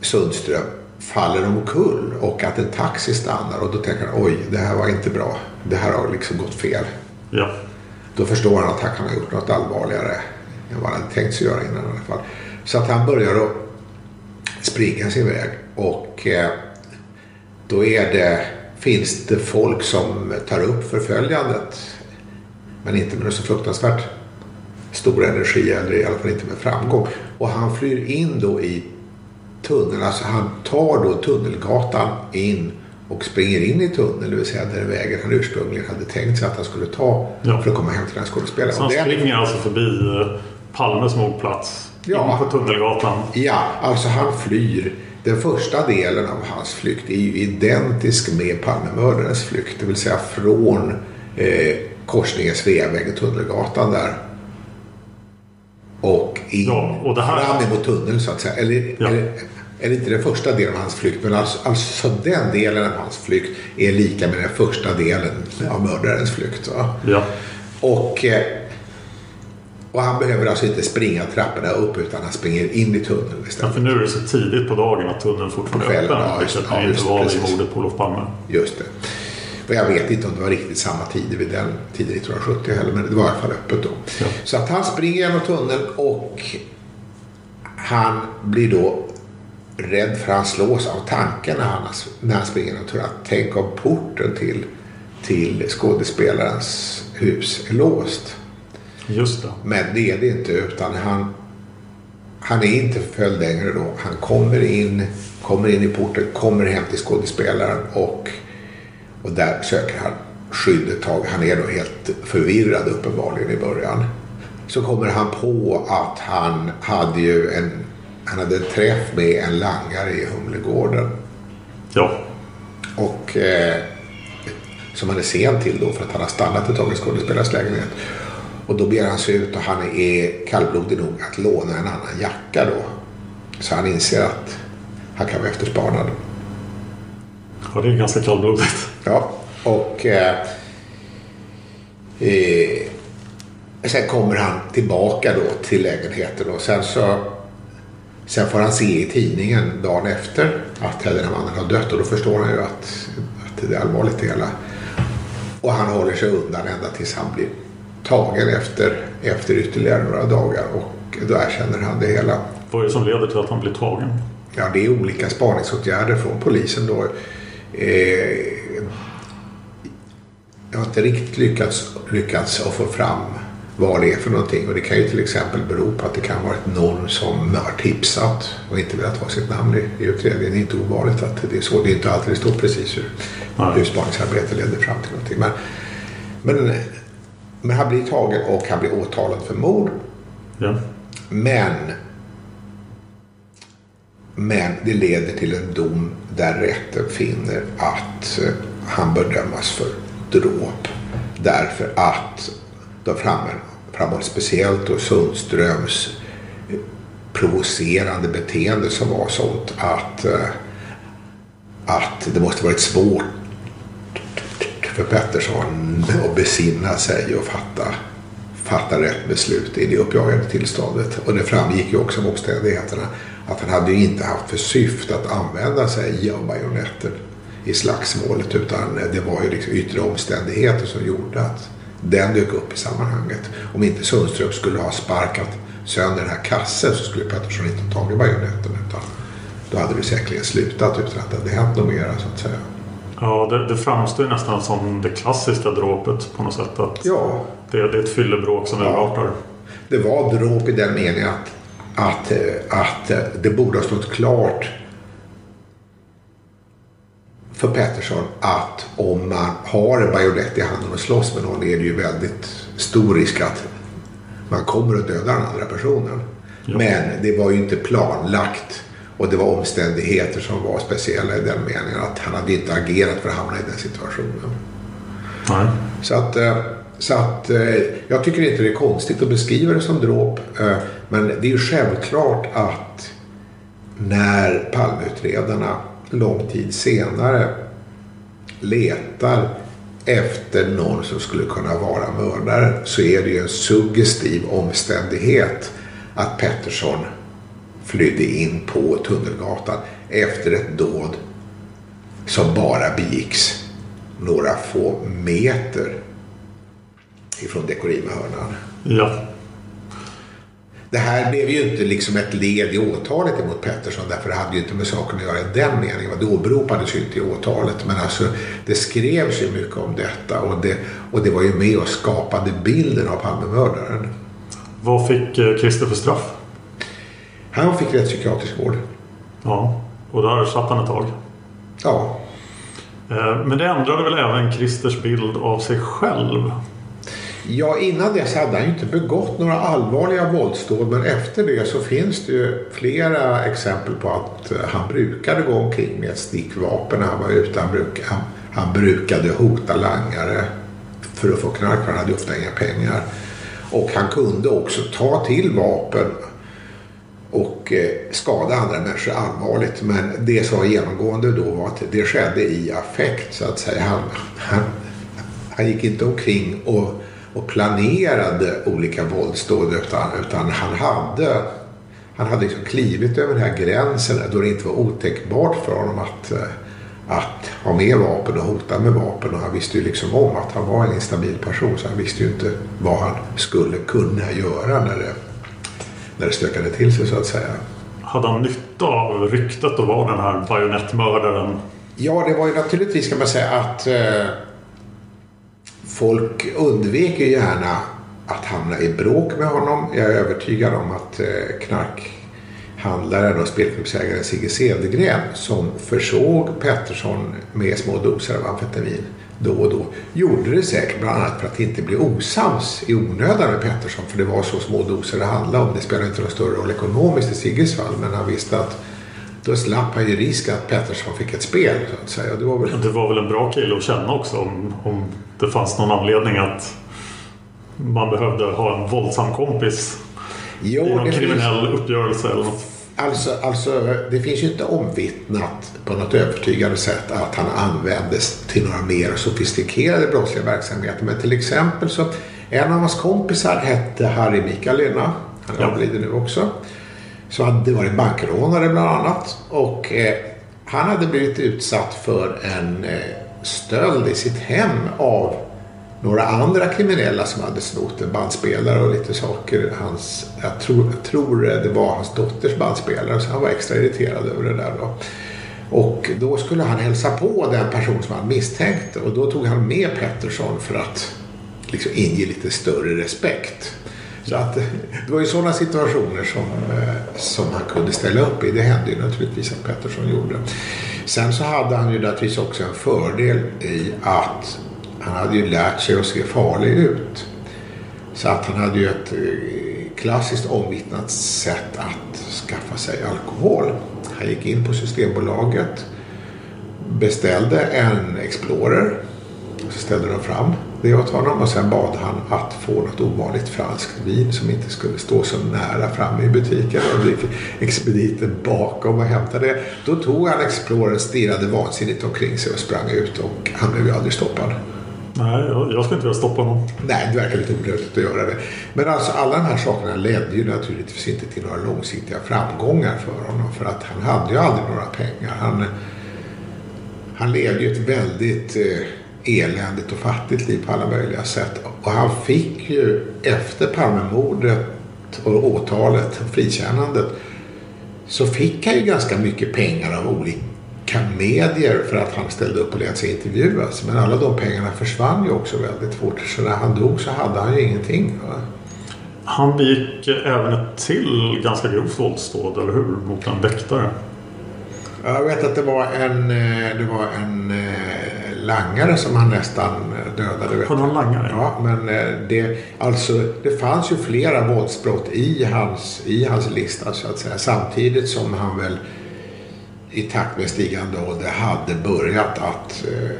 Sundström faller omkull och att en taxi stannar. Och då tänker han oj, det här var inte bra. Det här har liksom gått fel. Ja. Då förstår han att han kan ha gjort något allvarligare än vad han tänkt sig göra innan i alla fall. Så att han börjar att springa sin väg och eh, då är det, finns det folk som tar upp förföljandet. Men inte med så fruktansvärt stor energi eller i alla fall inte med framgång. Och han flyr in då i tunneln. Alltså han tar då Tunnelgatan in och springer in i tunneln. Det vill säga den vägen han ursprungligen hade tänkt sig att han skulle ta Ja. för att komma hem till den här skådespelaren. Så han det- springer alltså förbi eh, Palmes mordplats. Ja. In på Tunnelgatan. Ja, alltså han flyr. Den första delen av hans flykt är ju identisk med Palmemördarens flykt. Det vill säga från eh, korsningen Sveavägen och Tunnelgatan där. Och in, Ja, och det här- fram emot tunneln så att säga. Eller, Ja. eller, eller inte den första delen av hans flykt. Men alltså, alltså den delen av hans flykt är lika med den första delen av mördarens flykt. Ja. Och, eh, och han behöver alltså inte springa trapporna upp utan han springer in i tunneln Ja, istället. för nu är det så tidigt på dagen att tunneln fortfarande är öppen. ja, vilket ja, inte var vid mordet på Olof Palme. Just det. Och jag vet inte om det var riktigt samma tider vid den tiden 1970 heller. Men det var i alla fall öppet då. Ja. Så att han springer genom tunneln och han blir då rädd för han slås av tanken när han, när han springer genom tunneln. Tänk om porten till, till skådespelarens hus är låst. Just det. Men det är det inte utan han, han är inte förföljd längre då. Han kommer in, kommer in i porten, kommer hem till skådespelaren och, och där söker han skydd ett tag. Han är då helt förvirrad uppenbarligen i början. Så kommer han på att han hade ju en, han hade en träff med en langare i Humlegården. Ja. Och eh, som han är sen till då för att han har stannat ett tag i skådespelarens lägenhet. Och då ber han sig ut och han är kallblodig nog att låna en annan jacka då. Så han inser att han kan vara efterspanad. Ja, det är ganska kallblodigt. Ja, och eh, eh, sen kommer han tillbaka då till lägenheten och sen så sen får han se i tidningen dagen efter att den här mannen har dött och då förstår han ju att, att det är allvarligt det hela. Och han håller sig undan ända tills han blir tagen efter, efter ytterligare några dagar och då erkänner han det hela. Vad är det som leder till att han blir tagen? Ja, det är olika spaningsåtgärder från polisen då. Eh, jag har inte riktigt lyckats, lyckats att få fram vad det är för någonting. Och det kan ju till exempel bero på att det kan ha varit någon som har tipsat och inte velat ha sitt namn i, i utredningen. Det är inte ovanligt att det är så. Det är inte alltid det står precis hur, hur spaningsarbetet leder fram till någonting. Men, men, men han blir tagen och han blir åtalad för mord. Ja. Men men det leder till en dom där rätten finner att eh, han bör dömas för dråp. Därför att de framhåller, speciellt då Sundströms eh, provocerande beteende som var sånt att, eh, att det måste varit svårt för Pettersson att besinna sig och fatta, fatta rätt beslut i det uppjagade tillståndet. Och det framgick ju också av omständigheterna att han hade ju inte haft för syfte att använda sig av bajonetten i slagsmålet utan det var ju liksom yttre omständigheter som gjorde att den dök upp i sammanhanget. Om inte Sundström skulle ha sparkat sönder den här kassen så skulle Pettersson inte ha tagit bajonetten utan då hade det säkerligen slutat utan att det hade hänt något mer så att säga. Ja, det, det framstår ju nästan som det klassiska dråpet på något sätt. Att Ja, det, det är ett fyllebråk som urartar. det var dråp i den meningen att, att, att det borde ha stått klart för Pettersson att om man har en bajonett i handen och slåss med någon är det ju väldigt stor risk att man kommer att döda den andra personen. Men det var ju inte planlagt och det var omständigheter som var speciella i den meningen att han hade inte agerat för att hamna i den situationen. Nej. Så att, eh, så att eh, jag tycker inte det är konstigt att beskriva det som dråp. eh, Men det är ju självklart att när Palmeutredarna lång tid senare letar efter någon som skulle kunna vara mördare så är det ju en suggestiv omständighet att Pettersson flydde in på Tunnelgatan efter ett dåd som bara begicks några få meter ifrån Dekorima-hörnan. Ja. Det här blev ju inte liksom ett led i åtalet emot Pettersson därför det hade ju inte med saken att göra i den meningen. Det åberopades ju inte i åtalet men alltså det skrevs ju mycket om detta och det, och det var ju med och skapade bilden av Palmemördaren. Vad fick eh, Christer för straff? Han fick rättspsykiatrisk vård. Ja, och där satt han ett tag. Ja, Eh, Men det ändrade väl även Christers bild av sig själv? Ja, innan dess hade han ju inte begått några allvarliga våldsdåd men efter det så finns det ju flera exempel på att eh, han brukade gå omkring med ett stickvapen när han var ute. Han, bruk, han, han brukade hota langare för att få knark för han hade ofta inga pengar. Och han kunde också ta till vapen och eh, skada andra människor allvarligt. Men det som var genomgående då var att det skedde i affekt så att säga. Han, han, han gick inte omkring och, och planerade olika våldsdåd utan, utan han hade han hade liksom klivit över den här gränsen då det inte var otänkbart för honom att, eh, att ha med vapen och hota med vapen. Och han visste ju liksom om att han var en instabil person så han visste ju inte vad han skulle kunna göra när det, när det stökade till sig så att säga. Hade han nytta av ryktet att vara den här bajonettmördaren? Ja, det var ju naturligtvis kan man säga att eh, folk undvek ju gärna att hamna i bråk med honom. Jag är övertygad om att eh, knarkhandlaren och spelklubbsägaren Sigge Cedergren som försåg Pettersson med små doser av amfetamin då och då gjorde det säkert bland annat för att inte bli osams i onödan med Pettersson för det var så små doser det handlade om. Det spelade inte någon större roll ekonomiskt i Sigges fall men han visste att då slapp han ju risk att Pettersson fick ett spel så att säga. Det var väl... Det var väl en bra kille att känna också om, om det fanns någon anledning att man behövde ha en våldsam kompis Jo, i någon kriminell uppgörelse eller något. Alltså, alltså, det finns ju inte omvittnat på något övertygande sätt att han användes till några mer sofistikerade brottsliga verksamheter. Men till exempel så, en av hans kompisar hette Harry Mikalena. Han är Ja. avliden nu också. Så hade det varit bankrånare bland annat. Och eh, han hade blivit utsatt för en eh, stöld i sitt hem av några andra kriminella som hade snott en bandspelare och lite saker. Hans, jag, tror, jag tror det var hans dotters bandspelare så han var extra irriterad över det där. Då. Och då skulle han hälsa på den person som han misstänkte och då tog han med Pettersson för att liksom inge lite större respekt. Så att, det var ju sådana situationer som, eh, som han kunde ställa upp i. Det hände ju naturligtvis att Pettersson gjorde. Sen så hade han ju naturligtvis också en fördel i att han hade ju lärt sig att se farlig ut. Så att han hade ju ett eh, klassiskt omvittnat sätt att skaffa sig alkohol. Han gick in på Systembolaget, beställde en Explorer. Så ställde de fram det åt honom och sen bad han att få något ovanligt franskt vin som inte skulle stå så nära framme i butiken. Och då gick expediten bakom och hämtade det. Då tog han Explorer, stirrade vansinnigt omkring sig och sprang ut och han blev ju aldrig stoppad. Nej, jag, jag ska inte vilja stoppa någon. Nej, det verkar lite olösligt att göra det. Men alltså alla de här sakerna ledde ju naturligtvis inte till några långsiktiga framgångar för honom. För att han hade ju aldrig några pengar. Han, han levde ju ett väldigt eh, eländigt och fattigt liv på alla möjliga sätt. Och han fick ju efter Palmemordet och åtalet, frikännandet, så fick han ju ganska mycket pengar av olika medier för att han ställde upp och lät sig intervjuas. Men alla de pengarna försvann ju också väldigt fort. Så när han dog så hade han ju ingenting. Va? Han begick även ett till ganska grovt våldsdåd, eller hur? Mot en väktare. Jag vet att det var en, eh, det var en eh, langare som han nästan dödade. Var det langare? Ja, men eh, det, alltså, det fanns ju flera våldsbrott i hans, i hans lista så att säga. Samtidigt som han väl i takt med stigande ålder hade börjat att eh,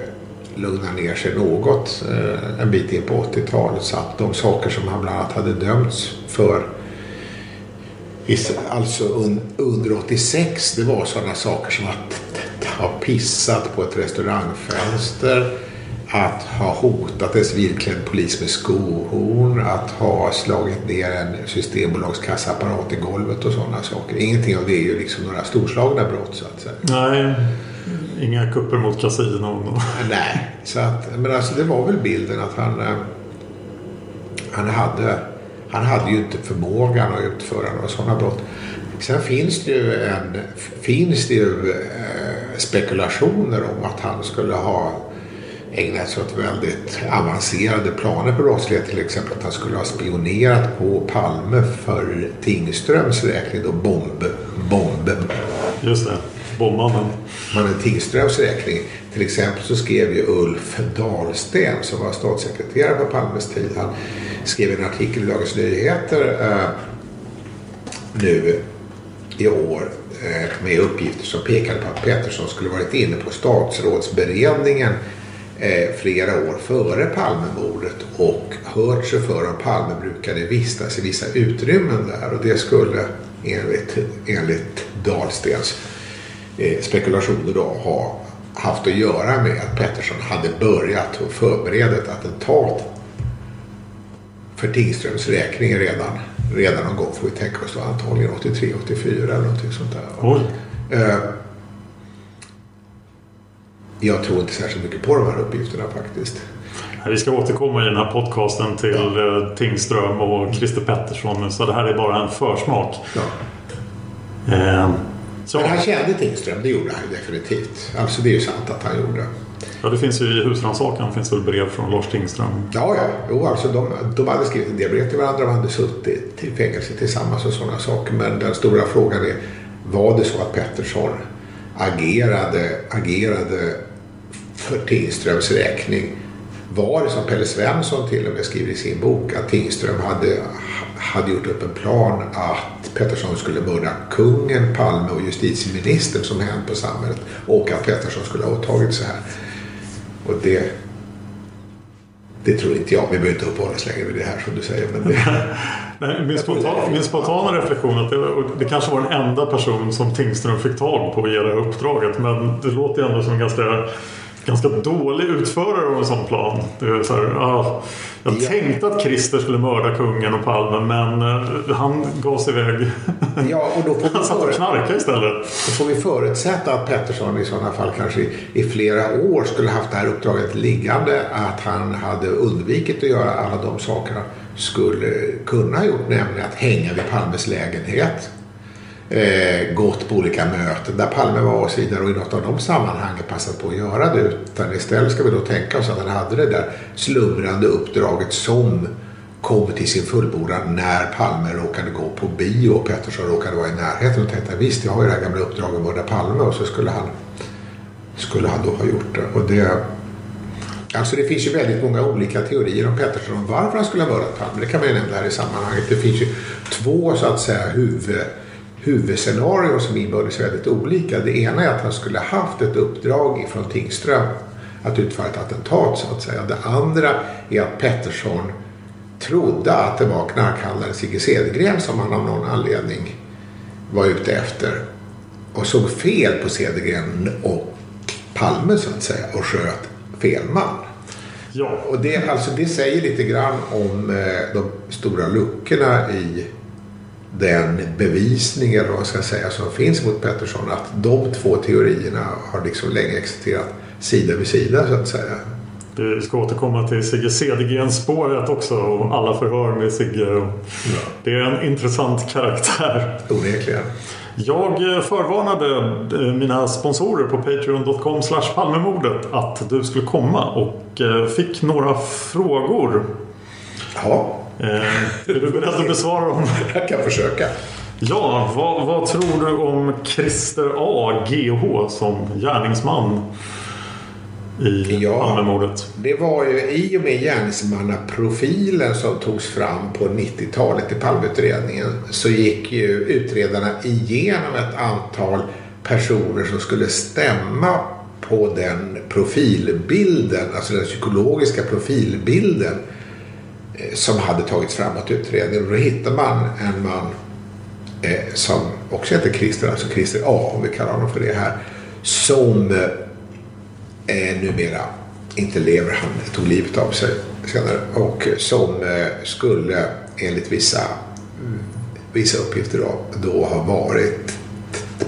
lugna ner sig något eh, en bit in på 80-talet. Så att de saker som han bland annat hade dömts för alltså un, under 86 det var sådana saker som att ha pissat på ett restaurangfönster att ha hotat en civilklädd polis med skohorn, att ha slagit ner en systembolagskassaapparat i golvet och sådana saker. Ingenting av det är ju liksom några storslagna brott så att säga. Nej, inga kupper mot kasinon. Nej, så att, men alltså det var väl bilden att han, eh, han hade han hade ju inte förmågan att utföra några sådana brott. Sen finns det ju, en, finns det ju eh, spekulationer om att han skulle ha ägnat sig åt väldigt avancerade planer på brottslighet. Till exempel att han skulle ha spionerat på Palme för Tingströms räkning. Då bomb, bomb. Just det, bombmannen. Mannen Tingströms räkning. Till exempel så skrev ju Ulf Dahlsten som var statssekreterare på Palmes tid. Han skrev en artikel i Dagens Nyheter eh, nu i år eh, med uppgifter som pekade på att Pettersson skulle varit inne på statsrådsberedningen eh, flera år före Palmemordet och hört sig för om Palme brukade vistas i vissa utrymmen där och det skulle enligt, enligt Dahlstens eh, spekulationer då ha haft att göra med att Pettersson hade börjat och förbereda ett attentat för Tingströms räkning redan, redan någon gång får vi tänka oss då antagligen 83, 84 eller någonting sånt där. Oj. Eh, jag tror inte särskilt mycket på de här uppgifterna faktiskt. Vi ska återkomma i den här podcasten till ja. Eh, Tingström och Christer Pettersson. Så det här är bara en försmak. Ja. Eh, så. Men han kände Tingström, det gjorde han definitivt. Alltså det är ju sant att han gjorde. Ja, det finns ju i husrannsakan finns det brev från Lars Tingström? Ja, ja. Jo, alltså de, de hade skrivit en del brev till varandra. De hade suttit i fängelse tillsammans och sådana saker. Men den stora frågan är, var det så att Pettersson agerade, agerade för Tingströms räkning? Var det som Pelle Svensson till och med skriver i sin bok att Tingström hade, hade gjort upp en plan att Pettersson skulle mörda kungen, Palme och justitieministern som hänt på samhället och att Pettersson skulle ha åtagit sig här. Och det, det tror inte jag. Vi behöver inte uppehålla oss längre vid det här som du säger. Men det, [LAUGHS] Nej, min, spontana, min spontana reflektion att det, det kanske var den enda person som Tingström fick tag på att ge det här uppdraget. Men det låter ju ändå som en ganska ganska dålig utförare av en sån plan. Det är så här, ah, jag ja. tänkte att Christer skulle mörda kungen och Palme men uh, han gav sig iväg. Ja, och då får han satt och knarkade istället. Då får vi förutsätta att Pettersson i sådana fall kanske i, i flera år skulle haft det här uppdraget liggande. Att han hade undvikit att göra alla de sakerna skulle kunna ha gjort. Nämligen att hänga vid Palmes lägenhet eh, gått på olika möten där Palme var och så vidare och i något av de sammanhangen passat på att göra det. Utan istället ska vi då tänka oss att han hade det där slumrande uppdraget som kom till sin fullbordan när Palme råkade gå på bio och Pettersson råkade vara i närheten och tänkte visst jag har ju det här gamla uppdraget att mörda Palme och så skulle han, skulle han då ha gjort det. Och det Alltså det finns ju väldigt många olika teorier om Pettersson om varför han skulle ha mördat Palme. Det kan man ju nämna här i sammanhanget. Det finns ju två så att säga huvud huvudscenarion som inbördes väldigt olika. Det ena är att han skulle haft ett uppdrag från Tingström att utföra ett attentat så att säga. Det andra är att Pettersson trodde att det var knarkhandlaren Sigge Cedergren som han av någon anledning var ute efter och såg fel på Cedergren och Palme så att säga och sköt fel man. Ja. Och det, alltså, det säger lite grann om eh, de stora luckorna i den bevisning eller vad ska säga som finns mot Pettersson. Att de två teorierna har liksom länge existerat sida vid sida så att säga. Vi ska återkomma till Sigge Cedergren-spåret också och alla förhör med Sigge. Ja. Det är en intressant karaktär. Onekligen. Jag förvarnade eh, mina sponsorer på patreon.com palmemordet att du skulle komma och eh, fick några frågor. Ja. Är du beredd att besvara dem? Jag kan försöka. Ja, vad, vad tror du om Christer A. GH som gärningsman i ja, Palmemordet? Det var ju i och med gärningsmannaprofilen som togs fram på 90-talet i Palmeutredningen så gick ju utredarna igenom ett antal personer som skulle stämma på den profilbilden, alltså den psykologiska profilbilden eh, Eh, som hade tagits fram åt utredningen. Då hittade man en man eh, som också heter Christer, alltså Christer A om vi kallar honom för det här, som eh, eh numera inte lever. Han tog livet av sig senare och eh, som eh, skulle enligt vissa, mm, vissa uppgifter då, då ha varit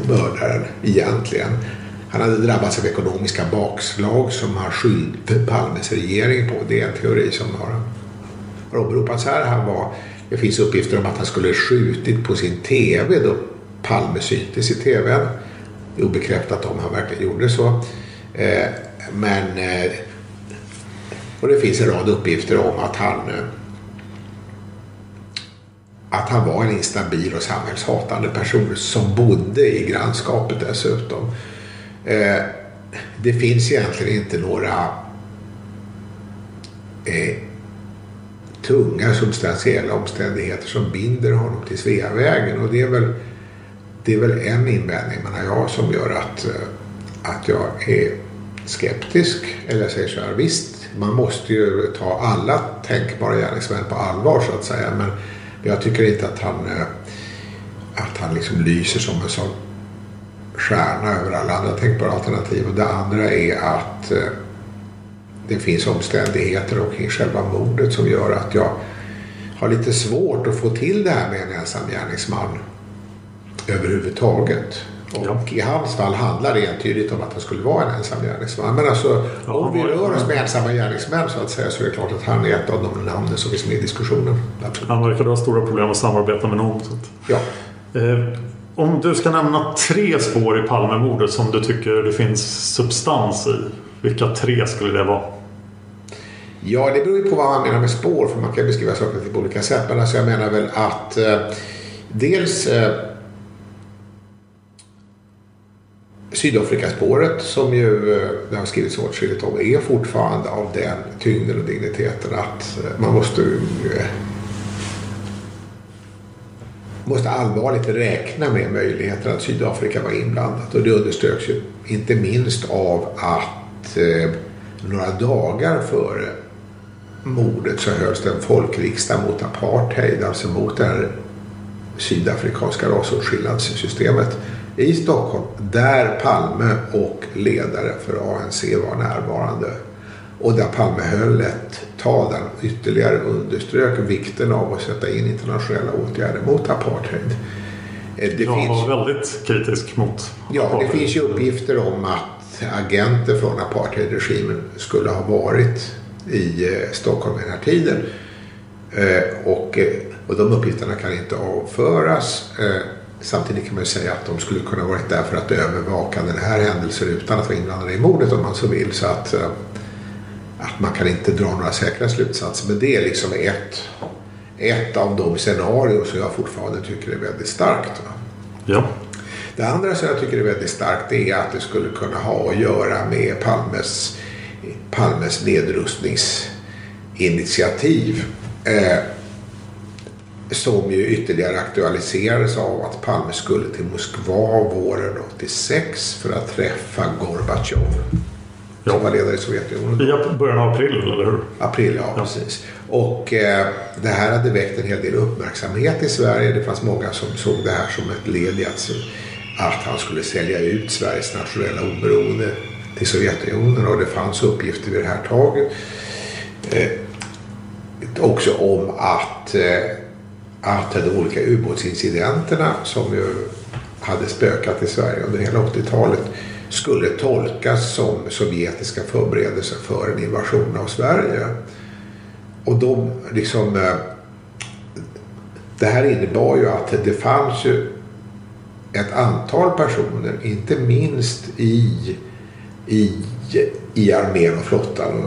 mördaren egentligen. Han hade drabbats av ekonomiska bakslag som har skyllt Palmes regering på. Det är en teori som har, har åberopats här. Han var det finns uppgifter om att han skulle skjutit på sin TV då Palme syntes i TVn. Det är obekräftat om han verkligen gjorde så. Eh, men eh, och det finns en rad uppgifter om att han eh, att han var en instabil och samhällshatande person som bodde i grannskapet dessutom. Eh, det finns egentligen inte några eh, tunga substantiella omständigheter som binder honom till Sveavägen. Och det är väl, det är väl en invändning menar jag som gör att, eh, att jag är skeptisk. Eller jag säger så här, visst man måste ju ta alla tänkbara gärningsmän på allvar så att säga. Men jag tycker inte att han, eh, att han liksom lyser som en sån stjärna över alla andra tänkbara alternativ. Och det andra är att eh, det finns omständigheter omkring själva mordet som gör att jag har lite svårt att få till det här med en ensam gärningsman överhuvudtaget. Och ja. i hans fall handlar det entydigt om att han skulle vara en ensam gärningsman. Men alltså ja, om vi rör oss med ensamma gärningsmän så att säga så är det klart att han är ett av de namnen som finns med i diskussionen. Absolut. Han verkar ha stora problem att samarbeta med någon. Ja. Eh, om du ska nämna tre spår i Palmemordet som du tycker det finns substans i. Vilka tre skulle det vara? Ja, det beror ju på vad man menar med spår för man kan beskriva saker på olika sätt. Men alltså jag menar väl att eh, dels eh, Sydafrikaspåret som ju eh, det har skrivits åtskilligt om är fortfarande av den tyngden och digniteten att eh, man måste eh, måste allvarligt räkna med möjligheten att Sydafrika var inblandat. Och det underströks ju inte minst av att eh, några dagar före mordet så hölls det en folkriksdag mot apartheid, alltså mot det här sydafrikanska rasåtskillnadssystemet i Stockholm där Palme och ledare för ANC var närvarande. Och där Palme höll ett tal där ytterligare underströk vikten av att sätta in internationella åtgärder mot apartheid. Eh, det Jag finns, var väldigt kritisk mot Ja, apartheid. det finns ju uppgifter om att agenter från apartheidregimen skulle ha varit i eh, Stockholm den här tiden. Eh, och, och de uppgifterna kan inte avföras. Samtidigt kan man säga att de skulle kunna varit där för att övervaka den här händelsen utan att vara inblandade i mordet om man så vill. Så att, att man kan inte dra några säkra slutsatser. Men det är liksom ett, ett av de scenarier som jag fortfarande tycker är väldigt starkt. Ja. Det andra som jag tycker är väldigt starkt är att det skulle kunna ha att göra med Palmes Palmes nedrustningsinitiativ. Eh, som ju ytterligare aktualiserades av att Palme skulle till Moskva våren 86 för att träffa Gorbatjov. Som var ledare i Sovjetunionen. I början av april, eller hur? April, ja, ja. precis. Och eh, det här hade väckt en hel del uppmärksamhet i Sverige. Det fanns många som såg det här som ett led i att, att han skulle sälja ut Sveriges nationella oberoende till Sovjetunionen och det fanns uppgifter vid det här taget eh, också om att, eh, att de olika ubåtsincidenterna som ju hade spökat i Sverige under hela 80-talet skulle tolkas som sovjetiska förberedelser för en invasion av Sverige. Och de liksom... Eh, det här innebar ju att det fanns ju ett antal personer, inte minst i, i, i armén och flottan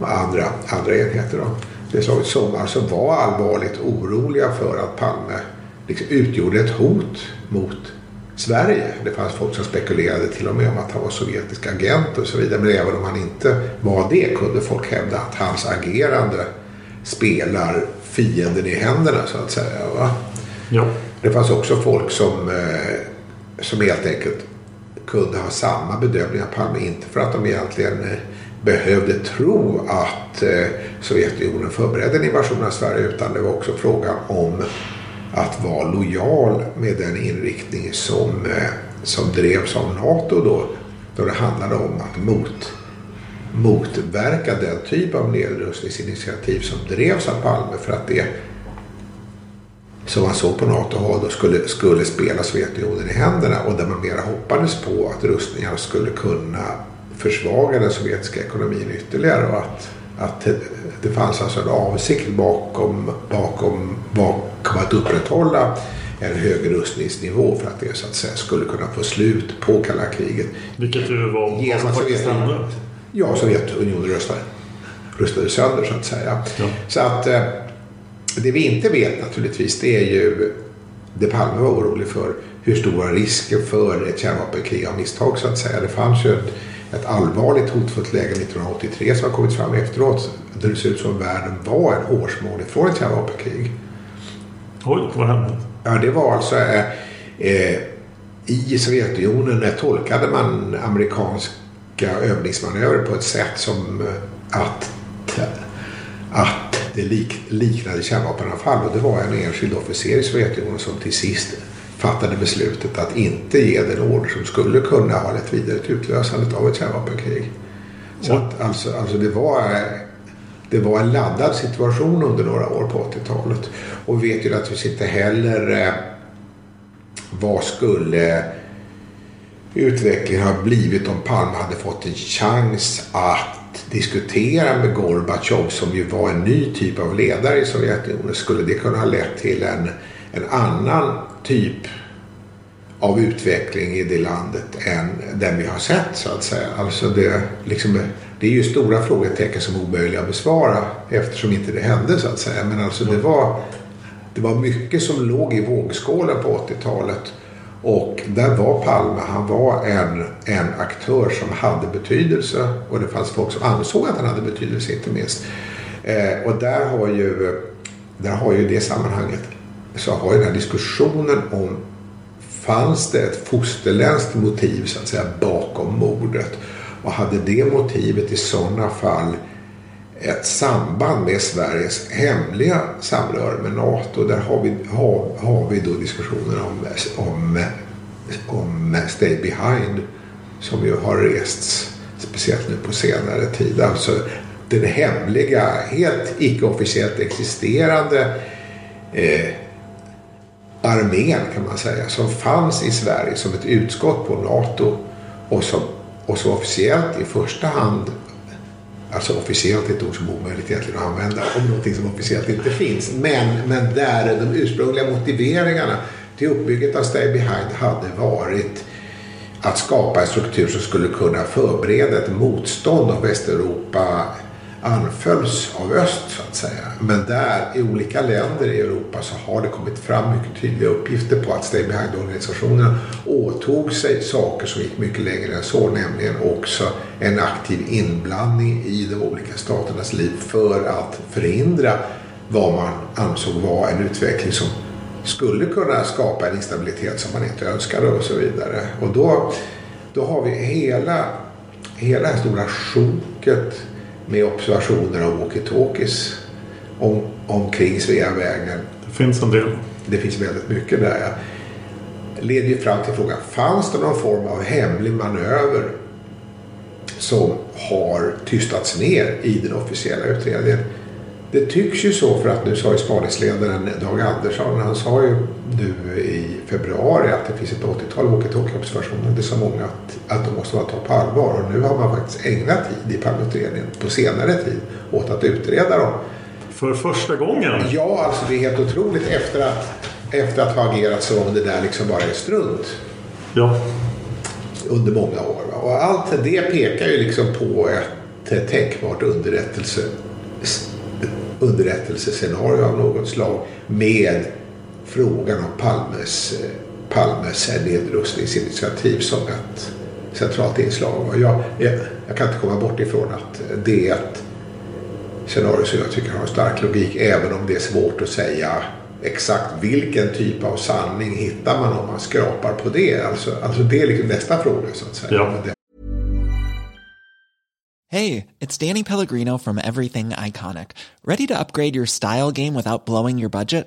och andra, andra enheter. Då. Det som alltså var allvarligt oroliga för att Palme liksom utgjorde ett hot mot Sverige. Det fanns folk som spekulerade till och med om att han var sovjetisk agent och så vidare. Men även om han inte var det kunde folk hävda att hans agerande spelar fienden i händerna så att säga. Va? Ja. Det fanns också folk som, eh, som helt enkelt kunde ha samma bedömning av Palme. Inte för att de egentligen eh, behövde tro att eh, Sovjetunionen förberedde en invasion av Sverige utan det var också frågan om att vara lojal med den inriktning som, eh, som drevs av NATO då. Då det handlade om att mot, motverka den typ av nedrustningsinitiativ som drevs av Palme för att det som man såg på NATO-håll då skulle, skulle spela Sovjetunionen i händerna och där man mera hoppades på att rustningar skulle kunna försvaga den sovjetiska ekonomin ytterligare och att, att det fanns alltså en avsikt bakom, bakom, bakom att upprätthålla en hög rustningsnivå för att det så att säga skulle kunna få slut på kalla kriget. Vilket ju var genom att Sovjetunionen. Ja, Sovjetunionen röstade, röstade sönder så att säga. Ja. Så att eh, det vi inte vet naturligtvis det är ju det Palme var orolig för. Hur stora risker för ett kärnvapenkrig av misstag så att säga. Det fanns ju ett, ett allvarligt hotfullt läge 1983 som har kommit fram efteråt. Där det ser ut som världen var en hårsmån ifrån ett kärnvapenkrig. Oj, vad hände? Ja, det var alltså eh, eh, i Sovjetunionen tolkade man amerikanska övningsmanövrer på ett sätt som eh, att, att det lik, liknade kärnvapenanfall. Och det var en enskild officer i Sovjetunionen som till sist fattade beslutet att inte ge den order som skulle kunna ha lett vidare till utlösandet av ett kärnvapenkrig. Så att, alltså, alltså det var det var en laddad situation under några år på 80-talet. Och vi vet ju naturligtvis inte heller eh, vad skulle utvecklingen ha blivit om Palme hade fått en chans att diskutera med Gorbatjov som ju var en ny typ av ledare i Sovjetunionen. Skulle det kunna ha lett till en, en annan typ av utveckling i det landet än den vi har sett så att säga. Alltså det, liksom, det är ju stora frågetecken som är omöjliga att besvara eftersom inte det hände så att säga. Men alltså det var, det var mycket som låg i vågskålen på 80-talet. Och där var Palme, han var en, en aktör som hade betydelse. Och det fanns folk som ansåg att han hade betydelse inte minst. Eh, och där har ju, där har ju det sammanhanget så har ju den här diskussionen om fanns det ett fosterländskt motiv så att säga bakom mordet. Och hade det motivet i sådana fall ett samband med Sveriges hemliga samröre med NATO. Där har vi, har, har vi då diskussionen om, om, om Stay Behind som ju har rests speciellt nu på senare tid. Alltså den hemliga, helt icke-officiellt existerande eh, armén kan man säga som fanns i Sverige som ett utskott på NATO och som, och som officiellt i första hand Alltså officiellt är ett ord som är omöjligt egentligen att använda om någonting som officiellt inte finns. Men, men där de ursprungliga motiveringarna till uppbygget av Stay Behind hade varit att skapa en struktur som skulle kunna förbereda ett motstånd av Västeuropa anfölls av öst så att säga. Men där i olika länder i Europa så har det kommit fram mycket tydliga uppgifter på att Stay Behind-organisationerna åtog sig saker som gick mycket längre än så. Nämligen också en aktiv inblandning i de olika staternas liv för att förhindra vad man ansåg var en utveckling som skulle kunna skapa en instabilitet som man inte önskade och så vidare. Och då, då har vi hela, hela det här stora sjoket med observationer av walkie-talkies om, omkring Sveavägen. Det finns en del. Det finns väldigt mycket där. Ja. leder ju fram till frågan, fanns det någon form av hemlig manöver som har tystats ner i den officiella utredningen? det tycks ju så för att nu sa ju spaningsledaren Dag Andersson, han sa ju nu i februari att det finns ett 80-tal walkie-talkie-observationer. Det är så många att, att de måste man ta på allvar. Och nu har man faktiskt ägnat tid i Palmeutredningen på senare tid åt att utreda dem. För första gången? Ja, alltså det är helt otroligt efter att, efter att ha agerat som om det där liksom bara är strunt. Ja. Under många år. Va? Och allt det pekar ju liksom på ett tänkbart underrättelse underrättelsescenario av något slag med frågan om Palmes, Palmes nedrustningsinitiativ som ett centralt inslag. Och jag, jag, jag, kan inte komma bort ifrån att det är ett scenario som jag tycker har en stark logik även om det är svårt att säga exakt vilken typ av sanning hittar man om man skrapar på det. Alltså, alltså det är liksom nästa fråga så att säga. Ja. Hey, it's Danny Pellegrino from Everything Iconic. Ready to upgrade your style game without blowing your budget?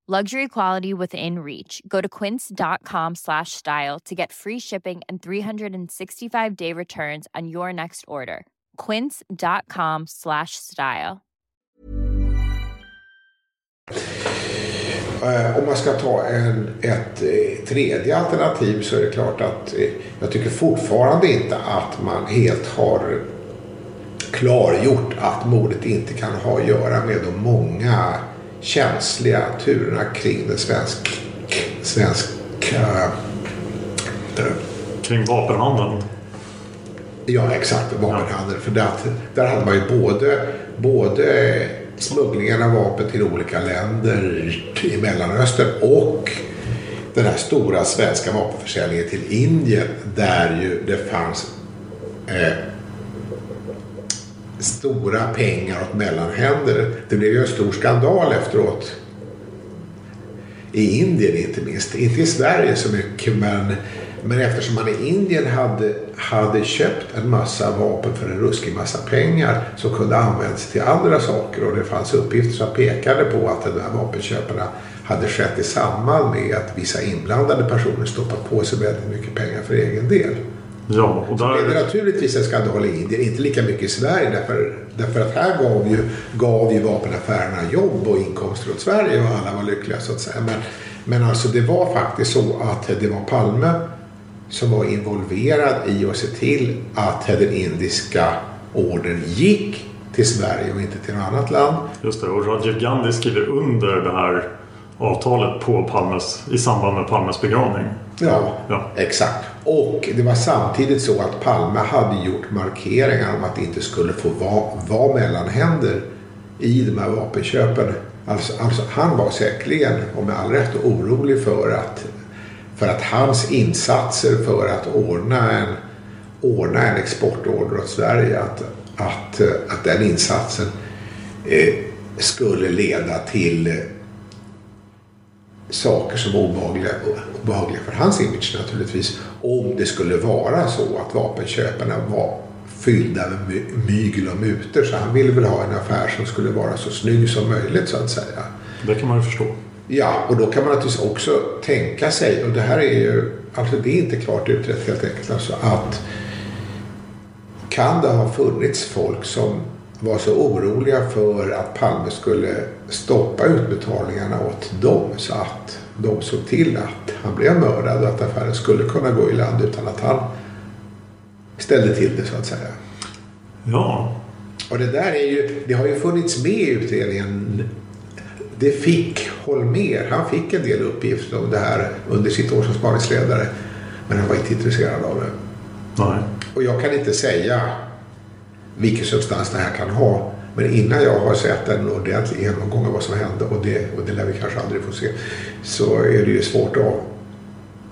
luxury quality within reach. Go to quince.com slash style to get free shipping and 365 day returns on your next order. quince.com slash style. Uh, om man ska ta en, ett eh, tredje alternativ så är det klart att eh, jag tycker fortfarande inte att man helt har klargjort att mordet inte kan ha att göra med de många känsliga turerna kring den svensk, svenska... Äh, kring vapenhandeln? Ja, exakt. Vapenhandeln. För där, där hade man ju både, både smugglingen av vapen till olika länder i Mellanöstern och den här stora svenska vapenförsäljningen till Indien där ju det fanns eh, stora pengar åt mellanhänder. Det blev ju en stor skandal efteråt. I Indien inte minst. Inte i Sverige så mycket men, men eftersom man i Indien hade, hade köpt en massa vapen för en ruskig massa pengar som kunde användas till andra saker och det fanns uppgifter som pekade på att de här vapenköparna hade skett i samband med att vissa inblandade personer stoppat på sig väldigt mycket pengar för egen del. Ja, och där... Det naturligtvis en skandal i Indien, inte lika mycket i Sverige därför, därför att här gav ju, gav ju vapenaffärerna jobb och inkomster åt Sverige och alla var lyckliga så att säga. Men, men alltså det var faktiskt så att det var Palme som var involverad i att se till att den indiska orden gick till Sverige och inte till något annat land. Just det, och Rajiv Gandhi skriver under det här avtalet på Palmes, i samband med Palmes begravning. Ja, ja, exakt. Och det var samtidigt så att Palme hade gjort markeringar om att det inte skulle få vara, vara mellanhänder i de här vapenköpen. Alltså, alltså, han var säkerligen, och med all rätt, orolig för att, för att hans insatser för att ordna en, ordna en exportorder åt Sverige, att, att, att den insatsen eh, skulle leda till saker som var obehagliga, obehagliga för hans image naturligtvis. Om det skulle vara så att vapenköparna var fyllda med mygel och muter. Så han ville väl ha en affär som skulle vara så snygg som möjligt så att säga. Det kan man ju förstå. Ja, och då kan man naturligtvis också tänka sig, och det här är ju, alltså det är inte klart utrett helt enkelt, alltså att kan det ha funnits folk som var så oroliga för att Palme skulle stoppa utbetalningarna åt dem så att de såg till att han blev mördad och att affären skulle kunna gå i land utan att han ställde till det så att säga. Ja. Och det där är ju, det har ju funnits med i utredningen. Det fick Holmer, han fick en del uppgifter om det här under sitt år som spaningsledare. Men han var inte intresserad av det. Nej. Och jag kan inte säga vilken substans det här kan ha. Men innan jag har sett en ordentlig genomgång av vad som hände och det, och det lär vi kanske aldrig få se. Så är det ju svårt att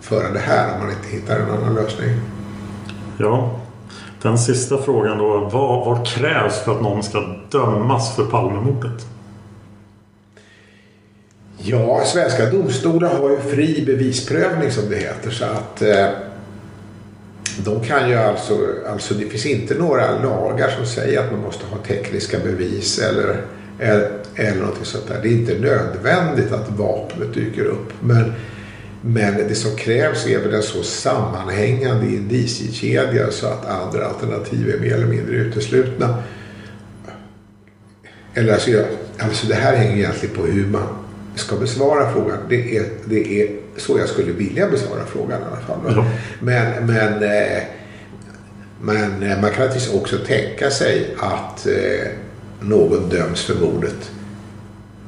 föra det här om man inte hittar en annan lösning. Ja. Den sista frågan då. Vad, vad krävs för att någon ska dömas för Palmemordet? Ja, svenska domstolar har ju fri bevisprövning som det heter. Så att eh, de kan ju alltså, alltså, det finns inte några lagar som säger att man måste ha tekniska bevis eller, eller, eller något sånt där. Det är inte nödvändigt att vapnet dyker upp. Men, men det som krävs är väl en så sammanhängande indiciekedja så att andra alternativ är mer eller mindre uteslutna. Eller alltså, alltså det här hänger egentligen på hur man ska besvara frågan. Det är, det är så jag skulle vilja besvara frågan i alla fall. Ja. Men, men, eh, men eh, man kan naturligtvis också tänka sig att eh, någon döms för mordet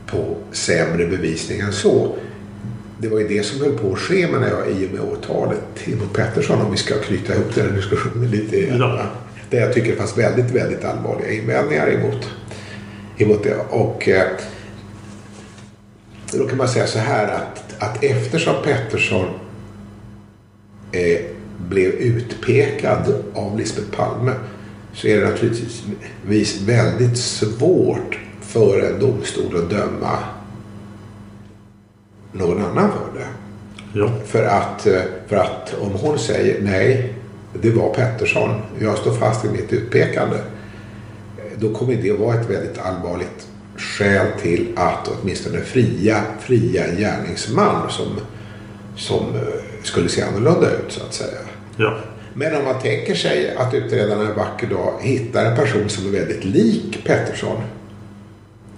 på sämre bevisning än så. Det var ju det som höll på att ske menar jag i och med åtalet mot Pettersson om vi ska knyta ihop den här diskussionen lite. Ja. Där jag tycker det fanns väldigt, väldigt allvarliga invändningar emot, emot det. Och då kan man säga så här att, att eftersom Pettersson eh, blev utpekad av Lisbeth Palme så är det naturligtvis väldigt svårt för en domstol att döma någon annan för det. Ja. För att, eh, för att om hon säger nej, det var Pettersson, jag står fast vid mitt utpekande. Då kommer det vara ett väldigt allvarligt skäl till att åtminstone fria, fria gärningsman som, som eh, skulle se annorlunda ut så att säga. Ja. Men om man tänker sig att utredarna en vacker dag hittar en person som är väldigt lik Pettersson.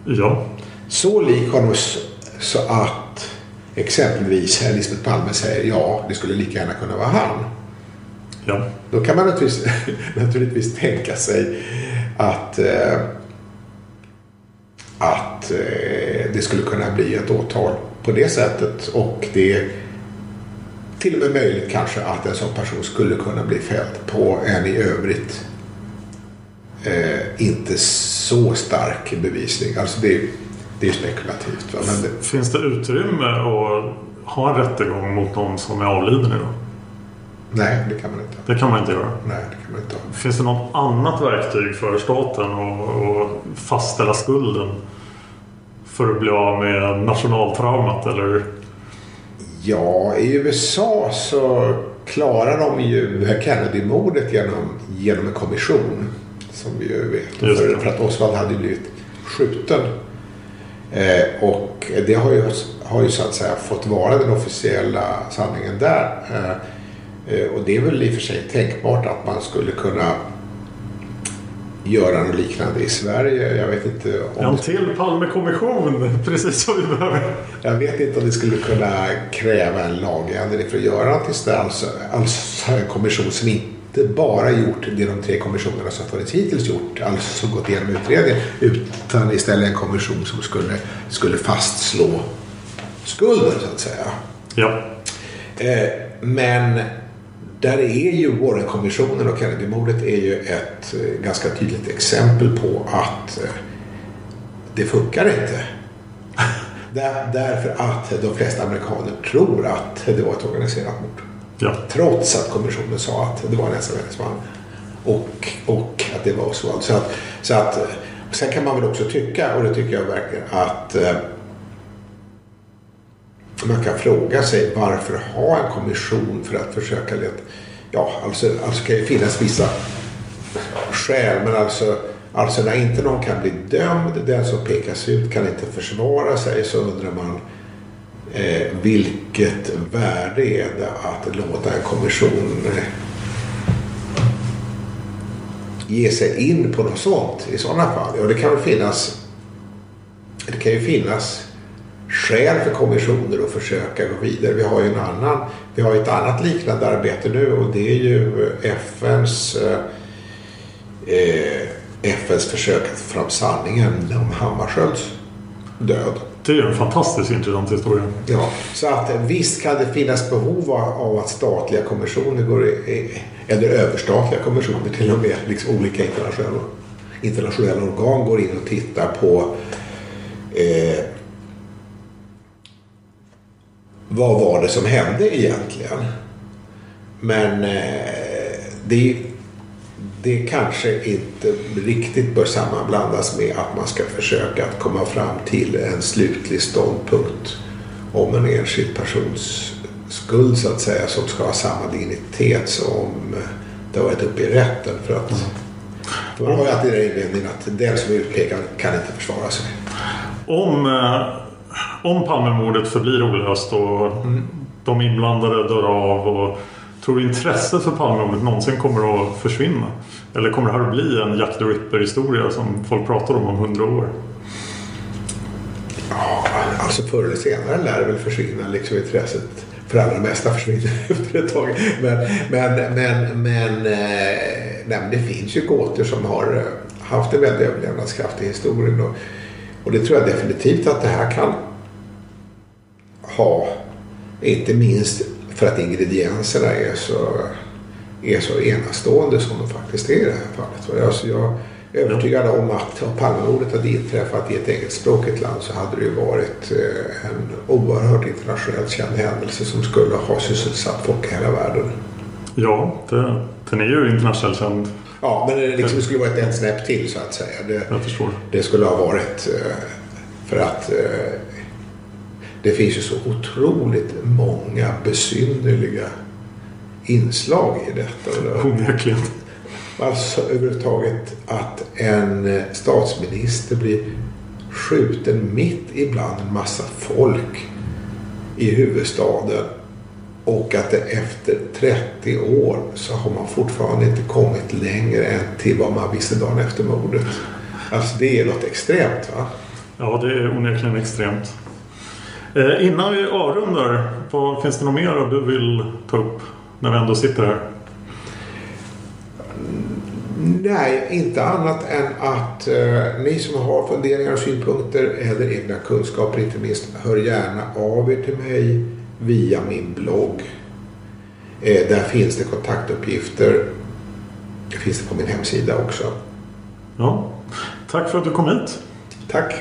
Ja. Så lik honom så att exempelvis Lisbeth Palme säger ja, det skulle lika gärna kunna vara han. Ja. Då kan man naturligtvis, [LAUGHS] naturligtvis tänka sig att, eh, att eh, det skulle kunna bli ett åtal på det sättet. Och det är till och med möjligt kanske att en sån person skulle kunna bli fälld på en i övrigt eh, inte så stark bevisning. Alltså det, är- det är spekulativt. Va? Men det, Finns det utrymme att ha en rättegång mot någon som är avliden idag? Nej, det kan man inte. Det kan man inte göra. Nej, det kan man inte. Finns det något annat verktyg för staten att, fastställa skulden? För att bli av med nationaltraumat eller? Ja, i USA så klarar de ju Kennedy-mordet genom, genom en kommission. Som vi ju vet. För, för att Oswald hade blivit skjuten. Eh, och det har ju, har ju så att säga fått vara den officiella sanningen där. Eh, och det är väl i och för sig tänkbart att man skulle kunna göra något liknande i Sverige. Jag vet inte om En till Palmekommission, [LAUGHS] precis som vi behöver. Jag vet inte om det skulle kunna kräva en lagändring för att göra sådär. Alltså, alltså en kommission som inte bara gjort det de tre kommissionerna som funnits hittills gjort, alltså gått igenom utredningen, utan istället en kommission som skulle, skulle fastslå skulden så att säga. Ja. Eh, men där är ju Warrenkommissionen och Kennedy-mordet är ju ett eh, ganska tydligt exempel på att eh, det funkar inte. [LAUGHS] Där, därför att de flesta amerikaner tror att det var ett organiserat mord. Ja. Trots att kommissionen sa att det var en ensamhetsman. Och, och att det var så. Så att, så att, eh, sen kan man väl också tycka, och det tycker jag verkligen, att man kan fråga sig varför ha en kommission för att försöka leta... Ja, alltså, alltså kan ju finnas vissa skäl, men alltså, alltså när inte någon kan bli dömd, den som pekas ut kan inte försvara sig, så undrar man Eh, vilket värde är det att låta en kommission eh, ge sig in på något sånt i sådana fall? Ja, det kan väl finnas det kan ju finnas skäl för kommissioner att försöka gå vidare. Vi har ju en annan, vi har ett annat liknande arbete nu och det är ju FNs eh, FNs försök att få fram sanningen om Hammarskjölds död. Det är en fantastiskt intressant historia. Ja, så att visst kan det finnas behov av att statliga kommissioner går i, eller överstatliga kommissioner till och med, liksom olika internationella, internationella organ går in och tittar på eh, vad var det som hände egentligen? Men eh, det, det kanske inte riktigt bör sammanblandas med att man ska försöka att komma fram till en slutlig ståndpunkt om en enskild persons skuld så att säga som ska ha samma dignitet som det har varit uppe i rätten. För att för man har ju alltid den invändningen att den som är utpekad kan inte försvara sig. Om, eh, om Palmemordet förblir olöst och mm. de inblandade dör av och tror du intresset för Palmemordet någonsin kommer att försvinna? Eller kommer det här att bli en Jack the Ripper-historia som folk pratar om om hundra år? Ja, alltså förr eller senare lär det väl försvinna liksom intresset för allra mesta försvinner [LAUGHS] efter ett tag. Men, men, men, men, eh, nej, men det finns ju gåtor som har eh, haft en väldig överlevnadskraft i historien. Och, och det tror jag definitivt att det här kan ha. Inte minst för att ingredienserna är så, är så enastående som de faktiskt är i det här fallet. Alltså jag är övertygad om att om Palmemordet hade inträffat i ett engelskspråkigt land så hade det ju varit eh, en oerhört internationellt känd händelse som skulle ha sysselsatt folk i hela världen. Ja, det, den är ju internationellt känd. Ja, men det, liksom, skulle varit ett snäpp till så att säga. Det, det skulle ha varit eh, för att eh, det finns ju så otroligt många besynnerliga inslag i detta. Onekligen. Alltså överhuvudtaget att en statsminister blir skjuten mitt ibland en massa folk i huvudstaden och att det efter 30 år så har man fortfarande inte kommit längre än till vad man visste dagen efter mordet. Alltså det är något extremt va? Ja, det är onekligen extremt. Eh, innan vi avrundar, vad, finns det något mer du vill ta upp när vi ändå sitter här? Nej, inte annat än att eh, ni som har funderingar och synpunkter eller egna kunskaper inte minst hör gärna av er till mig via min blogg. Eh, där finns det kontaktuppgifter. Det finns det på min hemsida också. Ja, tack för att du kom hit. Tack.